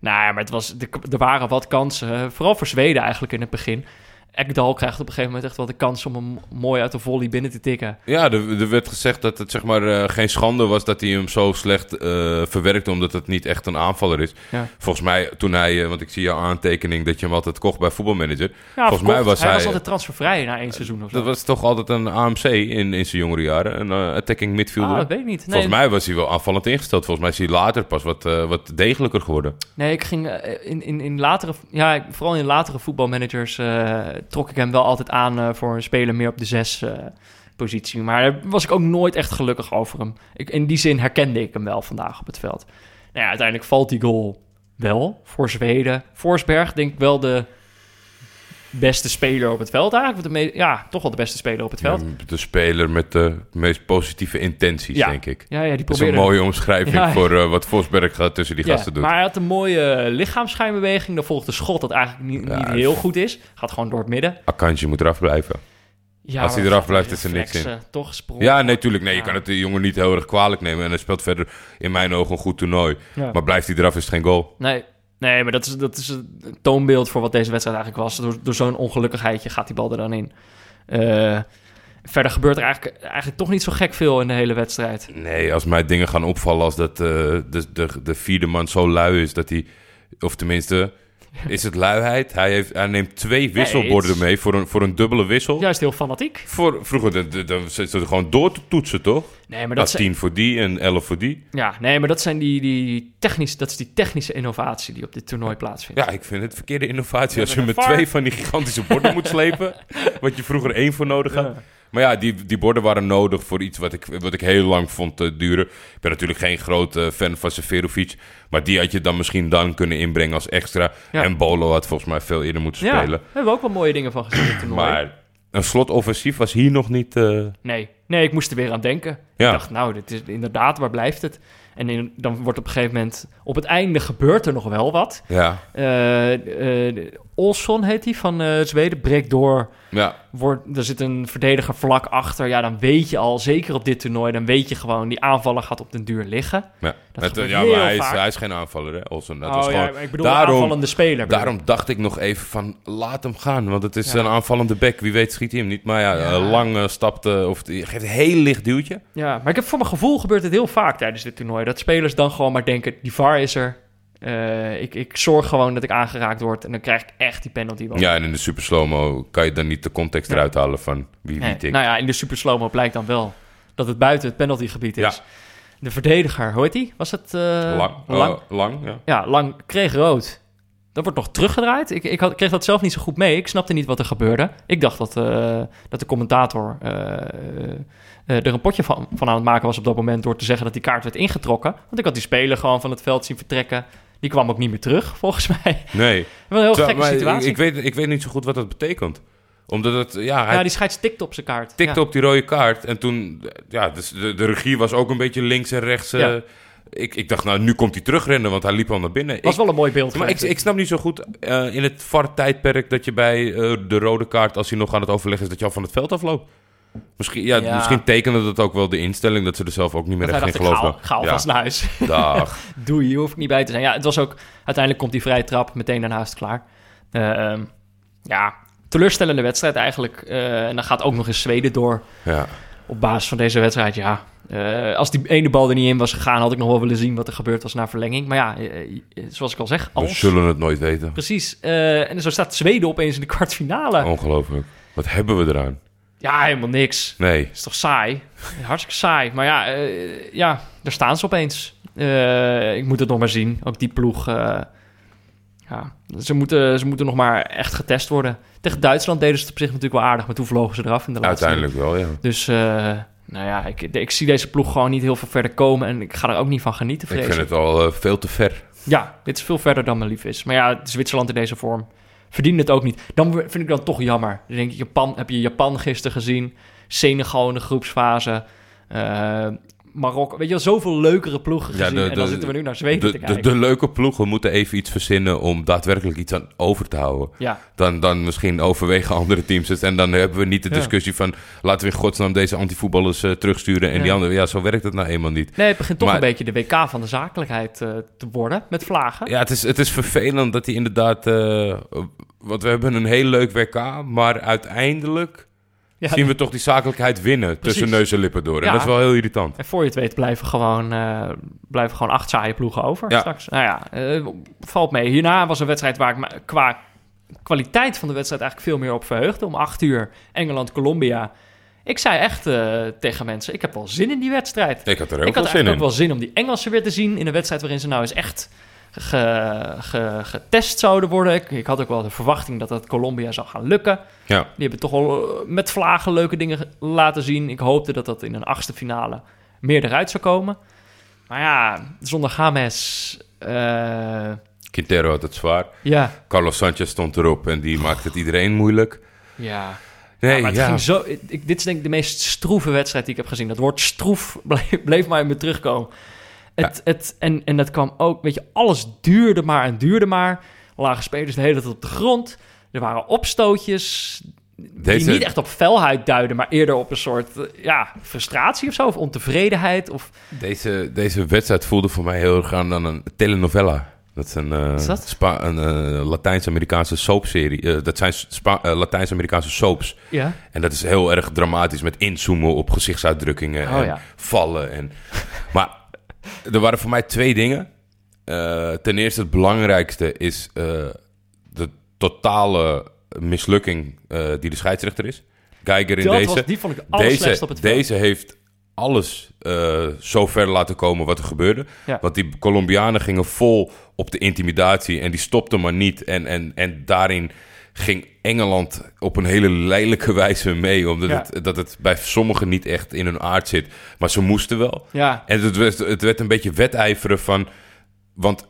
S1: nou ja, maar het was, er waren wat kansen, vooral voor Zweden eigenlijk in het begin. Ekdal krijgt op een gegeven moment echt wel de kans om hem mooi uit de volley binnen te tikken.
S2: Ja, er, er werd gezegd dat het zeg maar eh, geen schande was dat hij hem zo slecht eh, verwerkte, omdat het niet echt een aanvaller is.
S1: Ja.
S2: Volgens mij, toen hij, eh, want ik zie jouw aantekening dat je hem altijd kocht bij voetbalmanager.
S1: Ja,
S2: Volgens mij was
S1: hij...
S2: hij-
S1: was altijd transfervrij na één seizoen of zo.
S2: Dat was toch altijd een AMC in, in zijn jongere jaren, een attacking midfielder.
S1: Ah, dat weet ik niet. Nee,
S2: Volgens mij was hij wel aanvallend ingesteld. Volgens mij is hij later pas wat, wat degelijker geworden.
S1: Nee, ik ging in, in, in latere, ja, vooral in latere voetbalmanagers trok ik hem wel altijd aan eh, voor een speler meer op de zes eh, positie. Maar daar was ik ook nooit echt gelukkig over hem. Ik, in die zin herkende ik hem wel vandaag op het veld. Nou ja, uiteindelijk valt die goal wel voor Zweden. Forsberg denk ik wel de beste speler op het veld eigenlijk. De ja, toch wel de beste speler op het veld.
S2: Ja, de speler met de meest positieve intenties,
S1: Ja.
S2: denk ik.
S1: Ja, ja, die
S2: Dat is een mooie omschrijving voor eh, wat Vosberg gaat tussen die gasten doet.
S1: maar hij had een mooie lichaamsschijnbeweging. Dan volgt de schot dat eigenlijk niet, niet heel goed is. Gaat gewoon door het midden.
S2: Akanji moet eraf blijven.
S1: Ja,
S2: Als hij eraf blijft, is er niks
S1: reflexen, Toch sprong.
S2: Ja, nee, tuurlijk. Nee, je kan het de jongen niet heel erg kwalijk nemen. En hij speelt verder in mijn ogen een goed toernooi.
S1: Ja.
S2: Maar blijft hij eraf, is het geen goal.
S1: Nee, nee, maar dat is, dat is een toonbeeld voor wat deze wedstrijd eigenlijk was. Door, door zo'n ongelukkigheidje gaat die bal er dan in. Eh, verder gebeurt er eigenlijk, eigenlijk toch niet zo gek veel in de hele wedstrijd.
S2: Nee, als mij dingen gaan opvallen als dat eh, de, de, de vierde man zo lui is dat hij... Of tenminste, (laughs) is het luiheid? Hij, heeft, hij neemt twee wisselborden mee voor een, voor een dubbele wissel.
S1: Juist heel fanatiek.
S2: Voor, vroeger dan gewoon door te toetsen, toch?
S1: Nee, maar
S2: Dat
S1: dat,
S2: is
S1: zijn,
S2: tien voor die en elf voor die.
S1: ja, nee, maar dat zijn die, die technisch, dat is die technische innovatie die op dit toernooi plaatsvindt.
S2: Ja, ik vind het verkeerde innovatie als je met twee van die gigantische borden moet slepen. (laughs) Wat je vroeger één voor nodig had.
S1: Ja.
S2: Maar ja, die, die borden waren nodig voor iets wat ik, wat ik heel lang vond eh, duren. Ik ben natuurlijk geen grote fan van Severovic. Maar die had je dan misschien dan kunnen inbrengen als extra.
S1: Ja.
S2: En Bolo had volgens mij veel eerder moeten
S1: Ja, daar
S2: spelen.
S1: hebben we ook wel mooie dingen van gezien in het toernooi.
S2: Maar een slotoffensief was hier nog niet... eh,
S1: Nee, nee, ik moest er weer aan denken.
S2: Ja.
S1: Ik dacht, nou, dit is inderdaad, waar blijft het? En in- dan wordt op een gegeven moment, op het einde gebeurt er nog wel wat.
S2: ja,
S1: Eh eh, Olsson heet hij van eh, Zweden, breekt door.
S2: ja.
S1: Wordt, er zit een verdediger vlak achter. Ja, dan weet je al, zeker op dit toernooi, dan weet je gewoon, die aanvaller gaat op den duur liggen.
S2: ja.
S1: Gebeurt
S2: ja, maar hij is, hij is geen aanvaller, hè, Olsen. Dat
S1: oh
S2: was
S1: ja,
S2: gewoon,
S1: maar ik bedoel
S2: daarom-
S1: aanvallende speler.
S2: Daarom dacht ik nog even van, laat hem gaan. Want het is
S1: Ja.
S2: een aanvallende bek. Wie weet schiet hij hem niet. Maar ja,
S1: Ja.
S2: lang eh, stapte, of geeft een heel licht duwtje.
S1: Ja, maar ik heb voor mijn gevoel gebeurt het heel vaak tijdens dit toernooi. Dat spelers dan gewoon maar denken, die VAR is er. Eh, ik, ik zorg gewoon dat ik aangeraakt word en dan krijg ik echt die penalty.
S2: Ja, en in de super slow-mo kan je dan niet de context
S1: Ja.
S2: eruit halen van wie wie tikt.
S1: nou ja, in de super slow-mo blijkt dan wel dat het buiten het penaltygebied is.
S2: Ja.
S1: De verdediger, hoe heet die? Was het eh,
S2: lang,
S1: lang?
S2: eh, lang, ja.
S1: Ja, lang kreeg rood. Dat wordt nog teruggedraaid. Ik, ik had, kreeg dat zelf niet zo goed mee. Ik snapte niet wat er gebeurde. Ik dacht dat, dat de commentator er een potje van, van aan het maken was op dat moment... door te zeggen dat die kaart werd ingetrokken. Want ik had die speler gewoon van het veld zien vertrekken. Die kwam ook niet meer terug, (laughs) volgens mij.
S2: Nee.
S1: Wel een heel
S2: Zo,
S1: gekke situatie.
S2: Ik, ik, weet, ik weet niet zo goed wat dat betekent. Omdat het, ja, hij
S1: ja, die scheids tikte op zijn kaart.
S2: tikte
S1: Ja.
S2: op die rode kaart. En toen, ja, dus de, de regie was ook een beetje links en rechts. eh. Ik, ik dacht, nou, nu komt hij terugrennen, want hij liep al naar binnen.
S1: was
S2: Ik-
S1: wel een mooi beeld.
S2: Maar ik, ik snap niet zo goed eh, in het VAR-tijdperk dat je bij eh, de rode kaart, als hij nog aan het overleggen is, dat je al van het veld afloopt. Misschien, ja,
S1: Ja.
S2: misschien tekende dat ook wel de instelling dat ze er zelf ook niet meer echt in geloofden.
S1: ga alvast naar huis.
S2: Dag. (laughs)
S1: Doei, hier hoef ik niet bij te zijn. Ja, het was ook... Uiteindelijk komt die vrije trap meteen daarnaast klaar. Eh, ehm, ja, teleurstellende wedstrijd eigenlijk. Eh, en dan gaat ook nog eens Zweden door.
S2: Ja.
S1: Op basis van deze wedstrijd, ja. Eh, als die ene bal er niet in was gegaan... had ik nog wel willen zien wat er gebeurd was na verlenging. Maar ja, zoals ik al zeg,
S2: We
S1: als...
S2: zullen het nooit weten.
S1: Precies. En zo staat Zweden opeens in de kwartfinale.
S2: Ongelooflijk. Wat hebben we eraan?
S1: Ja, helemaal niks.
S2: Nee.
S1: is toch saai? (laughs) Hartstikke saai. Maar ja, eh, ja daar staan ze opeens. Eh, ik moet het nog maar zien. Ook die ploeg. eh, ja, ze moeten, ze moeten nog maar echt getest worden. Tegen Duitsland deden ze het op zich natuurlijk wel aardig. Maar toen vlogen ze eraf in de laatste.
S2: Uiteindelijk wel, ja.
S1: Dus nou ja, ik, ik zie deze ploeg gewoon niet heel veel verder komen. En ik ga er ook niet van genieten,
S2: Ik vind het al veel te ver.
S1: Ja, dit is veel verder dan mijn lief is. Maar ja, Zwitserland in deze vorm verdient het ook niet. Dan vind ik dat toch jammer. Dan denk ik, Japan, heb je Japan gisteren gezien? Senegal groepsfase. Eh, Marokko. Weet je wel, zoveel leukere ploegen
S2: Ja,
S1: gezien.
S2: de-
S1: en dan zitten we nu naar Zweden te
S2: De, de,
S1: kijken.
S2: de leuke ploegen moeten even iets verzinnen om daadwerkelijk iets aan over te houden.
S1: Ja,
S2: Dan, dan misschien overwegen andere teams het. En dan hebben we niet de
S1: Ja.
S2: discussie van... laten we in godsnaam deze antivoetballers eh, terugsturen... en
S1: Ja.
S2: die andere... Ja, zo werkt het nou eenmaal niet.
S1: nee, het begint toch
S2: Maar-
S1: een beetje de WK van de zakelijkheid eh, te worden met vlagen.
S2: Ja, het is, het is vervelend dat hij inderdaad... eh, Want we hebben een heel leuk WK, maar uiteindelijk
S1: Ja,
S2: zien we toch die zakelijkheid winnen tussen neus en lippen door. En
S1: Ja.
S2: dat is wel heel irritant.
S1: En voor je het weet blijven gewoon, eh, blijven gewoon acht saaie ploegen over
S2: Ja.
S1: straks. Nou ja, eh, valt mee. Hierna was een wedstrijd waar ik me qua kwaliteit van de wedstrijd eigenlijk veel meer op verheugde. Om acht uur Engeland-Colombia. Ik zei echt eh, tegen mensen, ik heb wel zin in die wedstrijd.
S2: Ik had er
S1: ik had
S2: veel zin in.
S1: ook wel zin om die Engelsen weer te zien in een wedstrijd waarin ze nou eens echt ge- ge- getest zouden worden. Ik, ik had ook wel de verwachting dat dat Colombia zou gaan lukken.
S2: Ja.
S1: Die hebben toch wel eh, met vlagen leuke dingen ge- laten zien. Ik hoopte dat dat in een achtste finale meer eruit zou komen. Maar ja, zonder James... eh,
S2: Quintero had het zwaar.
S1: ja,
S2: Carlos Sanchez stond erop en die maakte het iedereen moeilijk.
S1: ja.
S2: Nee,
S1: ja, maar het
S2: ja.
S1: ging zo... Ik, dit is denk ik de meest stroeve wedstrijd die ik heb gezien. Dat woord stroef (laughs) bleef, bleef maar in me terugkomen. Het, het, en, en dat kwam ook... Weet je, alles duurde maar en duurde maar. Lagen spelers de hele tijd op de grond. Er waren opstootjes
S2: Deze-
S1: die niet echt op felheid duiden... maar eerder op een soort eh, ja, frustratie of zo. Of ontevredenheid. Of,
S2: Deze, deze wedstrijd voelde voor mij heel erg aan aan een telenovela. Dat is een,
S1: dat?
S2: Spa- een eh, Latijns-Amerikaanse soapserie. Dat zijn Spa- Latijns-Amerikaanse soaps.
S1: ja,
S2: En dat is heel erg dramatisch met inzoomen op gezichtsuitdrukkingen
S1: Oh,
S2: en
S1: ja.
S2: vallen. En... Maar (laughs) er waren voor mij twee dingen. Eh, ten eerste het belangrijkste is eh, de totale mislukking eh, die de scheidsrechter is. Geiger in
S1: dat
S2: deze.
S1: was, die vond ik
S2: deze,
S1: op het veld.
S2: deze heeft alles zo ver laten komen wat er gebeurde.
S1: Ja.
S2: Want die Colombianen gingen vol op de intimidatie en die stopten maar niet. En, en, en daarin ging Engeland op een hele lelijke wijze mee. Omdat
S1: Ja.
S2: het, dat het bij sommigen niet echt in hun aard zit. Maar ze moesten wel.
S1: Ja,
S2: En het werd, het werd een beetje wedijveren van... Want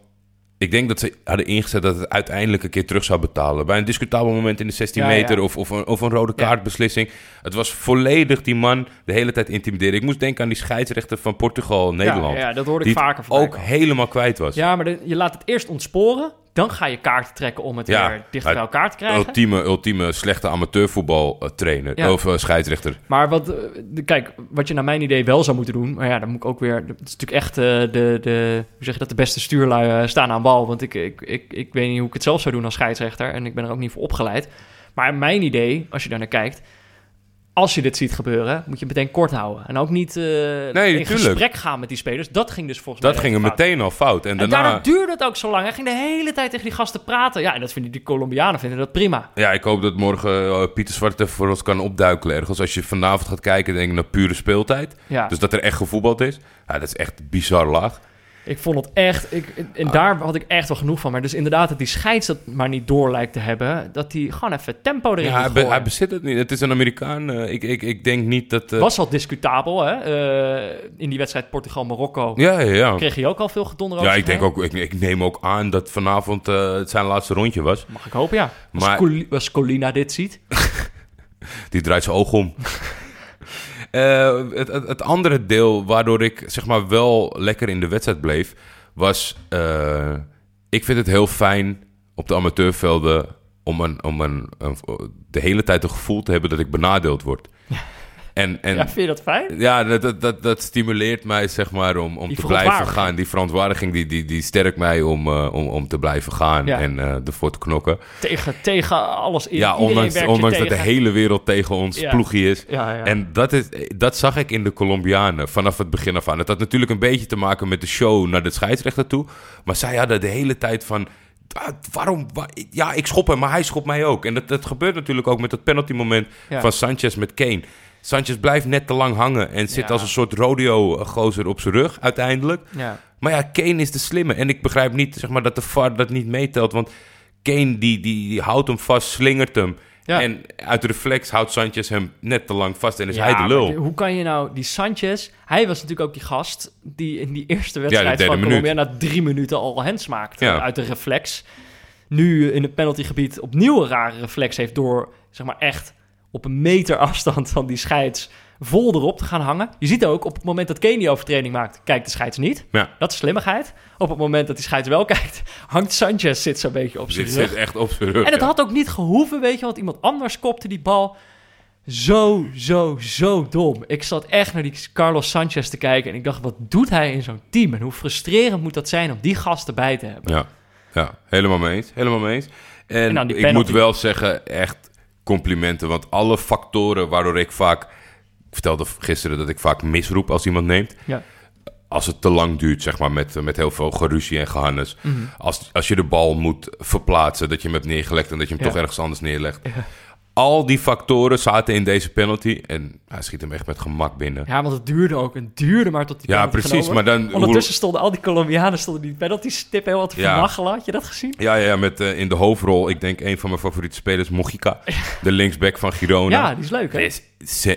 S2: ik denk dat ze hadden ingezet dat het uiteindelijk een keer terug zou betalen. Bij een discutabel moment in de 16
S1: Ja,
S2: meter
S1: ja.
S2: Of, of, een, of een rode
S1: Ja.
S2: kaartbeslissing. Het was volledig die man de hele tijd intimideren. Ik moest denken aan die scheidsrechter van Portugal, Nederland.
S1: Ja, ja, dat hoorde ik vaker voorbij
S2: ook helemaal kwijt was.
S1: Ja, maar de- je laat het eerst ontsporen. Dan ga je kaarten trekken om het
S2: Ja,
S1: weer dicht bij elkaar te krijgen.
S2: Ultieme, ultieme slechte amateurvoetbal eh, trainer.
S1: Ja.
S2: Of eh, scheidsrechter.
S1: Maar wat, eh, kijk, wat je naar mijn idee wel zou moeten doen... Maar ja, dan moet ik ook weer... Het is natuurlijk echt de, de... Hoe zeg je dat? De beste stuurlui staan aan bal. Want ik, ik, ik, ik weet niet hoe ik het zelf zou doen als scheidsrechter. En ik ben er ook niet voor opgeleid. Maar mijn idee, als je daar naar kijkt... Als je dit ziet gebeuren, moet je het meteen kort houden. En ook niet eh, in
S2: tuurlijk.
S1: gesprek gaan met die spelers. Dat ging dus volgens
S2: Dat
S1: mij
S2: ging er meteen al fout. En,
S1: En
S2: daarna...
S1: daardoor duurde het ook zo lang. Hij ging de hele tijd tegen die gasten praten. Ja, en dat vinden die Colombianen vinden dat prima.
S2: Ja, ik hoop dat morgen eh, Pieter Zwart even voor ons kan opduikelen ergens. Als je vanavond gaat kijken, denk ik naar pure speeltijd.
S1: Ja,
S2: Dus dat er echt gevoetbald is. Ja, dat is echt bizar laag.
S1: Ik vond het echt... Ik, en
S2: Ah.
S1: daar had ik echt wel genoeg van. Maar dus inderdaad dat die scheids dat maar niet door lijkt te hebben. Dat hij gewoon even tempo erin
S2: Ja, hij, be-
S1: gooien.
S2: hij bezit het niet. Het is een Amerikaan. eh, ik, ik, ik denk niet dat... eh,
S1: Was al discutabel, hè? Eh, in die wedstrijd Portugal-Marokko
S2: Ja, ja, ja.
S1: kreeg hij ook al veel gedonder over
S2: Ja, ik denk ook... Ik, ik neem ook aan dat vanavond het zijn laatste rondje was.
S1: Mag ik hopen, ja.
S2: Maar-
S1: als Colina dit ziet. (laughs)
S2: Die draait zijn oog om. (laughs) Eh, het, andere deel waardoor ik zeg maar wel lekker in de wedstrijd bleef, was... eh, ik vind het heel fijn op de amateurvelden om, een, om een, een- de hele tijd het gevoel te hebben dat ik benadeeld word. En, en
S1: ja, vind je dat fijn?
S2: Ja, dat, dat, dat, dat stimuleert mij, zeg maar, om, om
S1: Die
S2: te blijven gaan. Die verontwaardiging, die, die, die sterkt mij om, eh, om, om te blijven gaan
S1: Ja.
S2: en eh ervoor te knokken.
S1: Tegen, tegen alles in.
S2: ja, ondanks, dat de hele wereld tegen ons
S1: Ja.
S2: ploegje is.
S1: Ja.
S2: En dat, is, dat zag ik in de Colombianen vanaf het begin af aan. Het had natuurlijk een beetje te maken met de show naar de scheidsrechter toe. Maar zij hadden de hele tijd van... "Ah, Waarom? wa- Ja, ik schop hem, maar hij schopt mij ook. En dat, dat gebeurt natuurlijk ook met dat penalty moment
S1: Ja.
S2: van Sanchez met Kane. Sanchez blijft net te lang hangen en zit
S1: Ja.
S2: als een soort rodeo-gozer op zijn rug uiteindelijk.
S1: Ja.
S2: Maar ja, Kane is de slimme. En ik begrijp niet zeg maar, dat de VAR dat niet meetelt. Want Kane die, die, die houdt hem vast, slingert hem.
S1: Ja.
S2: En uit reflex houdt Sanchez hem net te lang vast en is
S1: Ja,
S2: hij de lul.
S1: hoe kan je nou die Sanchez... Hij was natuurlijk ook die gast die in die eerste wedstrijd
S2: derde
S1: van. Colombia... na drie minuten al hands maakte
S2: Ja.
S1: uit de reflex. Nu in het penaltygebied opnieuw een rare reflex heeft... door zeg maar echt op een meter afstand van die scheids vol erop te gaan hangen. Je ziet ook op het moment dat Kane die overtreding maakt... kijkt de scheids niet.
S2: Ja.
S1: Dat is slimmigheid. Op het moment dat die scheids wel (laughs) kijkt... hangt Sanchez zit zo'n beetje op zijn rug.
S2: zit echt op zijn rug.
S1: En het
S2: ja.
S1: had ook niet gehoeven, weet je, want iemand anders kopte die bal. Zo, zo, zo dom. Ik zat echt naar die Carlos Sanchez te kijken en ik dacht, wat doet hij in zo'n team? En hoe frustrerend moet dat zijn om die gast erbij te hebben?
S2: Ja. Ja, helemaal mee eens. Helemaal mee eens. En, ik moet wel zeggen, echt complimenten. Want alle factoren waardoor ik vaak... Ik vertelde gisteren dat ik vaak misroep als iemand neemt.
S1: Ja.
S2: Als het te lang duurt, zeg maar, met, met heel veel geruzie en gehannes.
S1: Mhm.
S2: Als, als je de bal moet verplaatsen, dat je hem hebt neergelegd... en dat je hem
S1: Ja.
S2: toch ergens anders neerlegt. Al die factoren zaten in deze penalty. En hij schiet hem echt met gemak binnen.
S1: Ja, want het duurde ook. Het duurde maar tot die
S2: Ja,
S1: penalty
S2: precies,
S1: genomen
S2: maar dan-
S1: Ondertussen stonden al die Colombianen stonden die penalty stip helemaal te
S2: Ja.
S1: vermachelen. Had je dat gezien?
S2: Ja, ja, met eh, in de hoofdrol, ik denk een van mijn favoriete spelers, Mojica. (laughs) De linksback van Girona.
S1: Ja, die is leuk, hè?